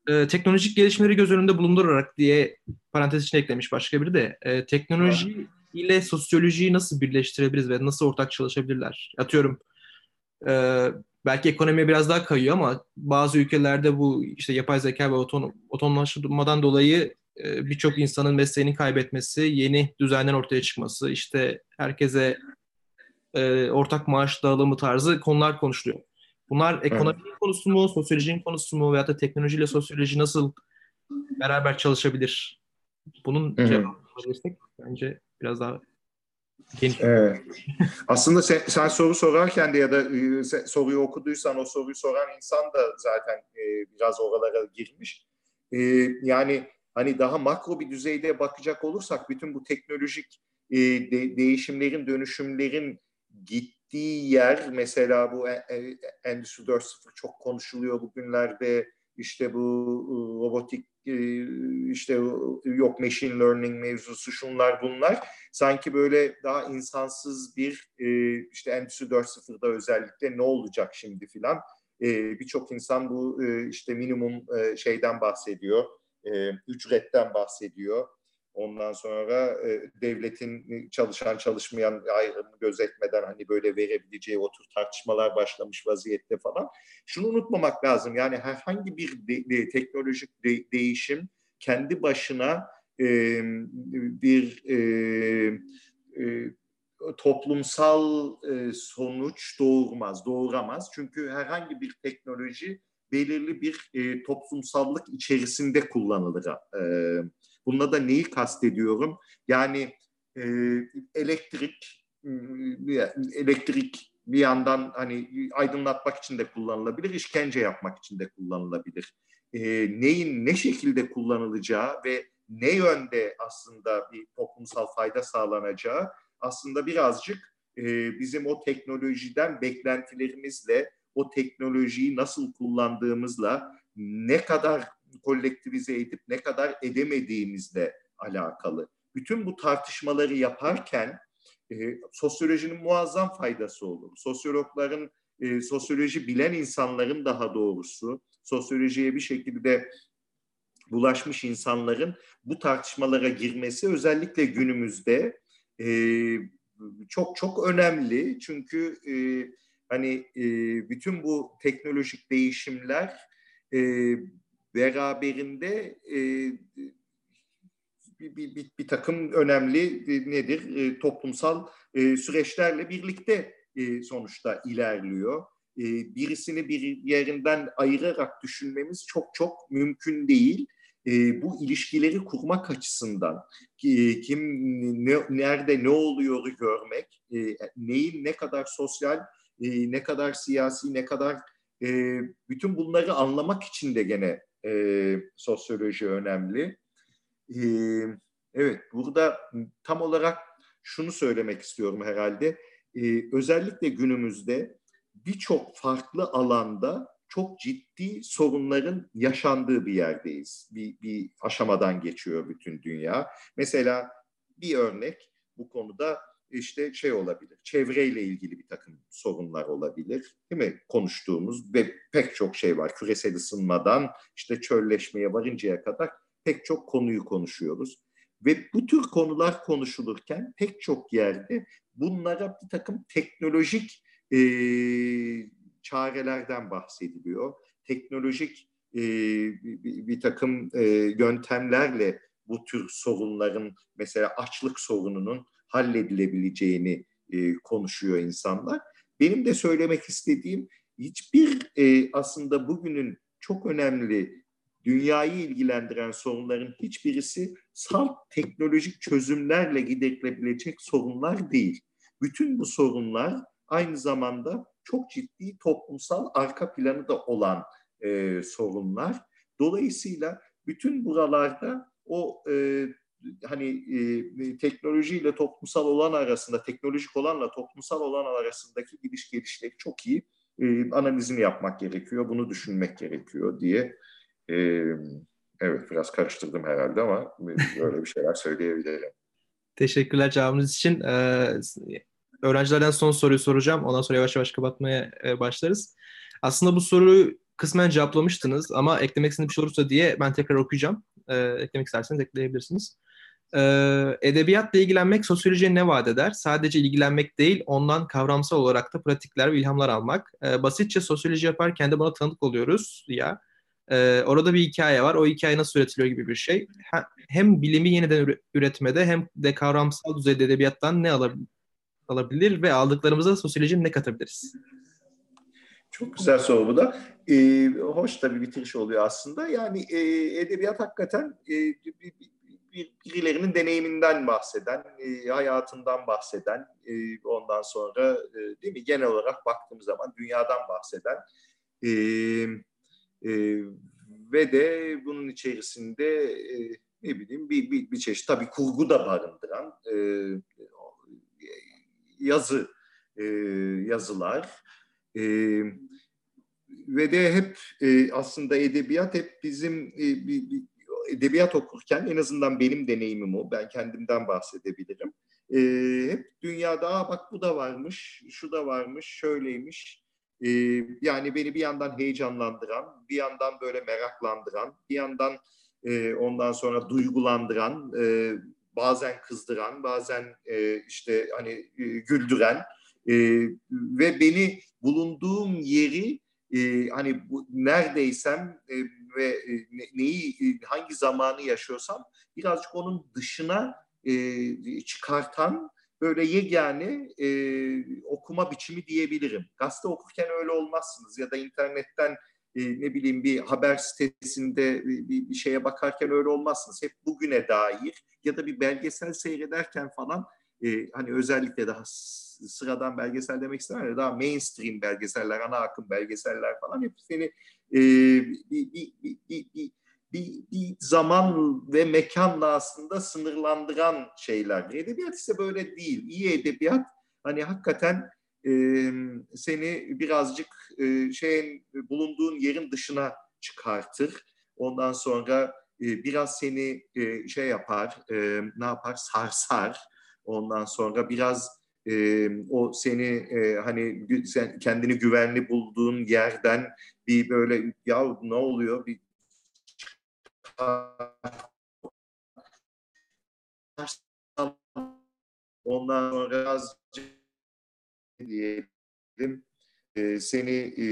Ee, teknolojik gelişmeleri göz önünde bulundurarak diye parantez içine eklemiş başka biri de e, teknoloji Hı. ile sosyolojiyi nasıl birleştirebiliriz ve nasıl ortak çalışabilirler? Atıyorum e, belki ekonomiye biraz daha kayıyor ama bazı ülkelerde bu işte yapay zeka ve oton, otonomlaşmadan dolayı e, birçok insanın mesleğini kaybetmesi, yeni düzenler ortaya çıkması, işte herkese e, ortak maaş dağılımı tarzı konular konuşuluyor. Bunlar ekonominin evet. konusu mu, sosyolojinin konusu mu veyahut da teknolojiyle sosyoloji nasıl beraber çalışabilir? Bunun cevabını alabilirsek bence biraz daha Evet. Aslında sen, sen soru sorarken de ya da e, soruyu okuduysan o soruyu soran insan da zaten e, biraz oralara girmiş. E, yani hani daha makro bir düzeyde bakacak olursak bütün bu teknolojik e, de, değişimlerin, dönüşümlerin gittiği yer mesela bu e, e, Endüstri 4.0 çok konuşuluyor bugünlerde. İşte bu e, robotik e, işte yok machine learning mevzusu şunlar bunlar. Sanki böyle daha insansız bir e, işte Endüstri 4.0'da özellikle ne olacak şimdi filan. Birçok insan bu işte minimum şeyden bahsediyor ücretten bahsediyor Ondan sonra e, devletin e, çalışan çalışmayan ayrımı gözetmeden hani böyle verebileceği o tür tartışmalar başlamış vaziyette falan. Şunu unutmamak lazım yani herhangi bir de, de, teknolojik de, değişim kendi başına e, bir e, e, toplumsal e, sonuç doğurmaz, doğuramaz. Çünkü herhangi bir teknoloji belirli bir e, toplumsallık içerisinde kullanılır. E, Bununla da neyi kastediyorum? Yani e, elektrik elektrik bir yandan hani aydınlatmak için de kullanılabilir, işkence yapmak için de kullanılabilir. E, neyin ne şekilde kullanılacağı ve ne yönde aslında bir toplumsal fayda sağlanacağı aslında birazcık e, bizim o teknolojiden beklentilerimizle, o teknolojiyi nasıl kullandığımızla ne kadar kolektivize edip ne kadar edemediğimizle alakalı. Bütün bu tartışmaları yaparken e, sosyolojinin muazzam faydası olur. Sosyologların, e, sosyoloji bilen insanların daha doğrusu, sosyolojiye bir şekilde bulaşmış insanların bu tartışmalara girmesi özellikle günümüzde e, çok çok önemli. Çünkü e, hani e, bütün bu teknolojik değişimler e, beraberinde e, bir, bir, bir, bir takım önemli e, nedir e, toplumsal e, süreçlerle birlikte e, sonuçta ilerliyor. E, birisini bir yerinden ayırarak düşünmemiz çok çok mümkün değil. E, bu ilişkileri kurmak açısından e, kim ne, nerede ne oluyor görmek, e, neyin ne kadar sosyal, e, ne kadar siyasi, ne kadar e, bütün bunları anlamak için de gene e, sosyoloji önemli. E, evet, burada tam olarak şunu söylemek istiyorum herhalde. E, özellikle günümüzde birçok farklı alanda çok ciddi sorunların yaşandığı bir yerdeyiz. Bir, bir aşamadan geçiyor bütün dünya. Mesela bir örnek bu konuda işte şey olabilir, çevreyle ilgili bir takım sorunlar olabilir. Değil mi? Konuştuğumuz ve pek çok şey var. Küresel ısınmadan işte çölleşmeye varıncaya kadar pek çok konuyu konuşuyoruz. Ve bu tür konular konuşulurken pek çok yerde bunlara bir takım teknolojik e, çarelerden bahsediliyor. Teknolojik e, bir, bir takım e, yöntemlerle bu tür sorunların mesela açlık sorununun halledilebileceğini e, konuşuyor insanlar. Benim de söylemek istediğim hiçbir e, aslında bugünün çok önemli dünyayı ilgilendiren sorunların hiçbirisi salt teknolojik çözümlerle giderilebilecek sorunlar değil. Bütün bu sorunlar aynı zamanda çok ciddi toplumsal arka planı da olan e, sorunlar. Dolayısıyla bütün buralarda o e, hani e, teknolojiyle toplumsal olan arasında, teknolojik olanla toplumsal olan arasındaki gidiş gelişleri çok iyi e, analizini yapmak gerekiyor, bunu düşünmek gerekiyor diye. E, evet, biraz karıştırdım herhalde ama böyle bir şeyler söyleyebilirim. Teşekkürler cevabınız için. Ee, öğrencilerden son soruyu soracağım. Ondan sonra yavaş yavaş kapatmaya e, başlarız. Aslında bu soruyu kısmen cevaplamıştınız ama eklemek istediğiniz bir şey olursa diye ben tekrar okuyacağım. Ee, eklemek isterseniz ekleyebilirsiniz. Edebiyatla ilgilenmek sosyolojiye ne vaat eder? Sadece ilgilenmek değil, ondan kavramsal olarak da pratikler ve ilhamlar almak. Basitçe sosyoloji yaparken de buna tanık oluyoruz ya. Orada bir hikaye var. O hikaye nasıl üretiliyor gibi bir şey. Hem bilimi yeniden üretmede hem de kavramsal düzeyde edebiyattan ne alabilir ve aldıklarımıza sosyolojinin ne katabiliriz? Çok güzel soru bu da. Ee, hoş da bir bitiriş oluyor aslında. Yani e, edebiyat hakikaten e, bir, birilerinin deneyiminden bahseden, e, hayatından bahseden, e, ondan sonra e, değil mi? Genel olarak baktığımız zaman dünyadan bahseden e, e, ve de bunun içerisinde e, ne bileyim bir, bir, bir çeşit tabii kurgu da barındıran e, yazı e, yazılar e, ve de hep e, aslında edebiyat hep bizim e, bir, bir edebiyat okurken en azından benim deneyimim o. Ben kendimden bahsedebilirim. E, hep dünyada bak bu da varmış, şu da varmış, şöyleymiş. E, yani beni bir yandan heyecanlandıran, bir yandan böyle meraklandıran, bir yandan e, ondan sonra duygulandıran, e, bazen kızdıran, bazen e, işte hani e, güldüren e, ve beni bulunduğum yeri e, hani bu, neredeysem e, ve e, neyi e, hangi zamanı yaşıyorsam birazcık onun dışına e, çıkartan böyle yegane e, okuma biçimi diyebilirim. Gazete okurken öyle olmazsınız ya da internetten e, ne bileyim bir haber sitesinde bir, bir şeye bakarken öyle olmazsınız. Hep bugüne dair ya da bir belgesel seyrederken falan e, hani özellikle daha sıradan belgesel demek istemem daha mainstream belgeseller, ana akım belgeseller falan hep seni e, bir, bir, bir, bir, bir, bir, bir zaman ve mekanla aslında sınırlandıran şeyler. Edebiyat ise böyle değil. İyi edebiyat hani hakikaten e, seni birazcık e, şeyin bulunduğun yerin dışına çıkartır. Ondan sonra e, biraz seni e, şey yapar, e, ne yapar? Sarsar. Ondan sonra biraz e, o seni e, hani sen kendini güvenli bulduğun yerden bir böyle ya ne oluyor? bir ondan sonra biraz diyelim e, seni e,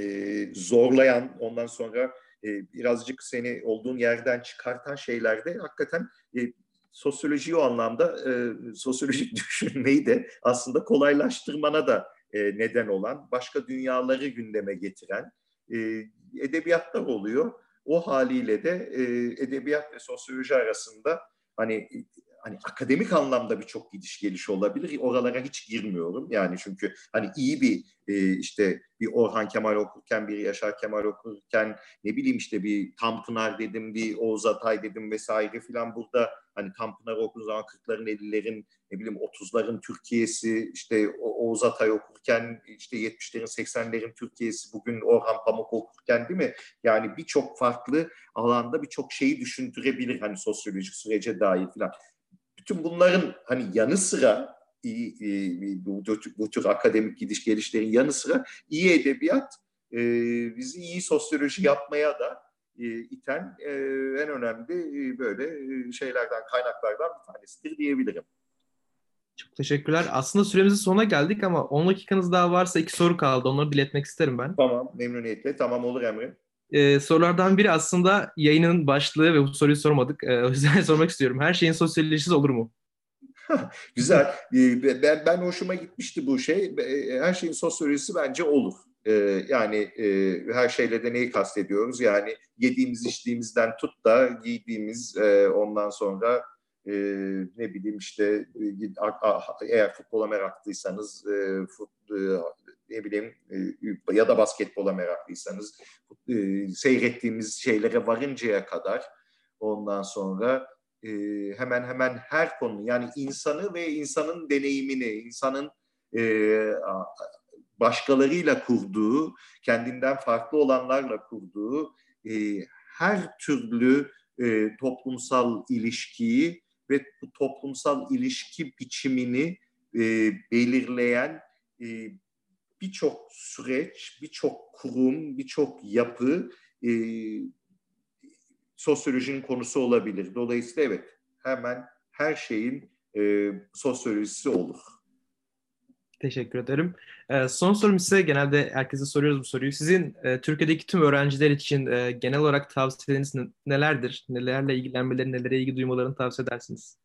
e, zorlayan ondan sonra e, birazcık seni olduğun yerden çıkartan şeylerde hakikaten e, sosyolojiyi o anlamda e, sosyolojik düşünmeyi de aslında kolaylaştırmana da e, neden olan, başka dünyaları gündeme getiren e, edebiyatlar oluyor. O haliyle de e, edebiyat ve sosyoloji arasında hani hani akademik anlamda birçok gidiş geliş olabilir. Oralara hiç girmiyorum. Yani çünkü hani iyi bir e, işte bir Orhan Kemal okurken, bir Yaşar Kemal okurken ne bileyim işte bir Tanpınar dedim, bir Oğuz Atay dedim vesaire filan burada hani Tanpınar okuduğun zaman 40'ların 50'lerin ne bileyim 30'ların Türkiye'si işte Oğuz Atay okurken işte 70'lerin 80'lerin Türkiye'si bugün Orhan Pamuk okurken değil mi? Yani birçok farklı alanda birçok şeyi düşündürebilir hani sosyolojik sürece dair falan. Bütün bunların hani yanı sıra iyi, bu, tür akademik gidiş gelişlerin yanı sıra iyi edebiyat e, bizi iyi sosyoloji yapmaya da e, iten e, en önemli e, böyle e, şeylerden, kaynaklardan bir tanesidir diyebilirim. Çok teşekkürler. Aslında süremizin sonuna geldik ama 10 dakikanız daha varsa iki soru kaldı. Onları diletmek isterim ben. Tamam, memnuniyetle. Tamam olur Emre. Ee, sorulardan biri aslında yayının başlığı ve bu soruyu sormadık. Ee, o yüzden sormak istiyorum. Her şeyin sosyolojisi olur mu? Güzel. Ee, ben, ben hoşuma gitmişti bu şey. Her şeyin sosyolojisi bence olur. Ee, yani e, her şeyle de neyi kastediyoruz? Yani yediğimiz içtiğimizden tut da giydiğimiz e, ondan sonra e, ne bileyim işte eğer futbola meraklıysanız ne bileyim ya da basketbola meraklıysanız seyrettiğimiz şeylere varıncaya kadar ondan sonra hemen hemen her konu yani insanı ve insanın deneyimini, insanın başkalarıyla kurduğu, kendinden farklı olanlarla kurduğu e, her türlü e, toplumsal ilişkiyi ve bu toplumsal ilişki biçimini e, belirleyen e, birçok süreç, birçok kurum, birçok yapı e, sosyolojinin konusu olabilir. Dolayısıyla evet hemen her şeyin e, sosyolojisi olur. Teşekkür ederim. E, son sorum size genelde herkese soruyoruz bu soruyu. Sizin e, Türkiye'deki tüm öğrenciler için e, genel olarak tavsiyeleriniz nelerdir? Nelerle ilgilenmeleri, nelere ilgi duymalarını tavsiye edersiniz?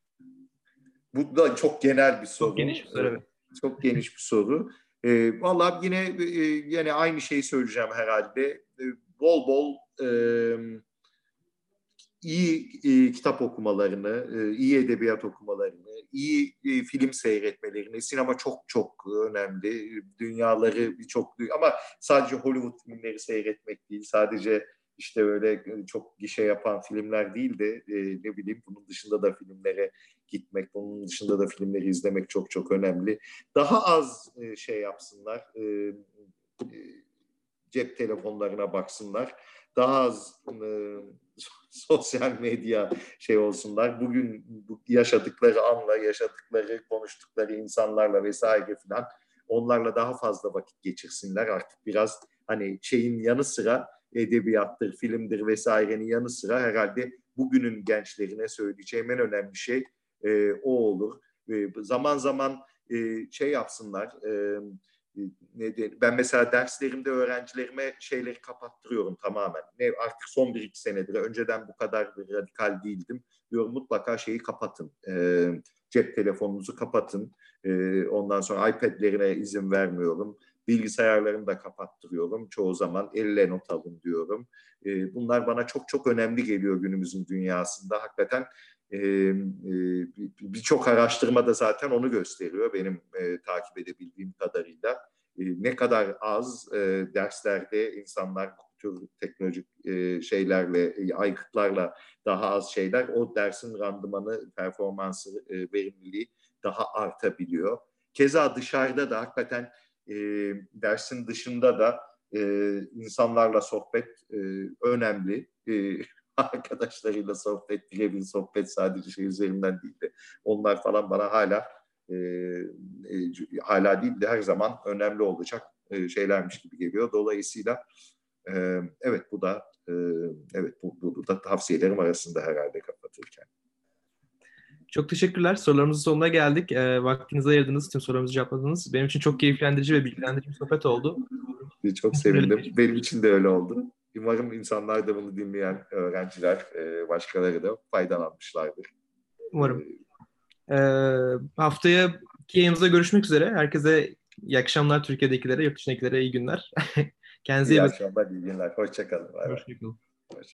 Bu da çok genel bir soru. Çok geniş bir soru. Evet. Çok geniş bir soru. E, vallahi yine e, yine aynı şeyi söyleyeceğim herhalde. E, bol bol e, iyi e, kitap okumalarını, e, iyi edebiyat okumalarını, iyi e, film seyretmelerini, sinema çok çok önemli. Dünyaları çok ama sadece Hollywood filmleri seyretmek değil, sadece işte öyle çok gişe yapan filmler değil de e, ne bileyim bunun dışında da filmlere gitmek, bunun dışında da filmleri izlemek çok çok önemli. Daha az e, şey yapsınlar, e, e, cep telefonlarına baksınlar daha az e, sosyal medya şey olsunlar. Bugün bu yaşadıkları anla, yaşadıkları, konuştukları insanlarla vesaire filan onlarla daha fazla vakit geçirsinler. Artık biraz hani şeyin yanı sıra edebiyattır, filmdir vesairenin yanı sıra herhalde bugünün gençlerine söyleyeceğim en önemli şey e, o olur. E, zaman zaman e, şey yapsınlar, e, ne diye, ben mesela derslerimde öğrencilerime şeyleri kapattırıyorum tamamen. Ne artık son bir iki senedir önceden bu kadar radikal değildim. Diyorum mutlaka şeyi kapatın. E, cep telefonunuzu kapatın. E, ondan sonra iPad'lerine izin vermiyorum. Bilgisayarlarını da kapattırıyorum. Çoğu zaman elle not alın diyorum. E, bunlar bana çok çok önemli geliyor günümüzün dünyasında. Hakikaten e, e, birçok araştırma da zaten onu gösteriyor benim e, takip edebildiğim kadarıyla. E, ne kadar az e, derslerde insanlar tür teknolojik e, şeylerle, e, aygıtlarla daha az şeyler o dersin randımanı, performansı, e, verimliliği daha artabiliyor. Keza dışarıda da hakikaten e, dersin dışında da e, insanlarla sohbet e, önemli. E, arkadaşlarıyla sohbet, birebir sohbet sadece şey üzerinden değil de onlar falan bana hala e, e, hala değil de her zaman önemli olacak e, şeylermiş gibi geliyor. Dolayısıyla e, evet bu da e, evet bu, bu da tavsiyelerim arasında herhalde kapatırken. Çok teşekkürler. Sorularımızın sonuna geldik. E, vaktinizi ayırdınız, tüm sorularımızı cevapladınız. Benim için çok keyiflendirici ve bilgilendirici bir sohbet oldu. Çok sevindim. Benim için de öyle oldu. Umarım insanlar da bunu dinleyen öğrenciler, e, başkaları da faydalanmışlardır. Umarım. E, haftaya yayınımızda görüşmek üzere. Herkese iyi akşamlar Türkiye'dekilere, yurt dışındakilere iyi günler. Kendinize iyi, iyi akşamlar, iyi günler. Hoşçakalın. Hoşçakalın.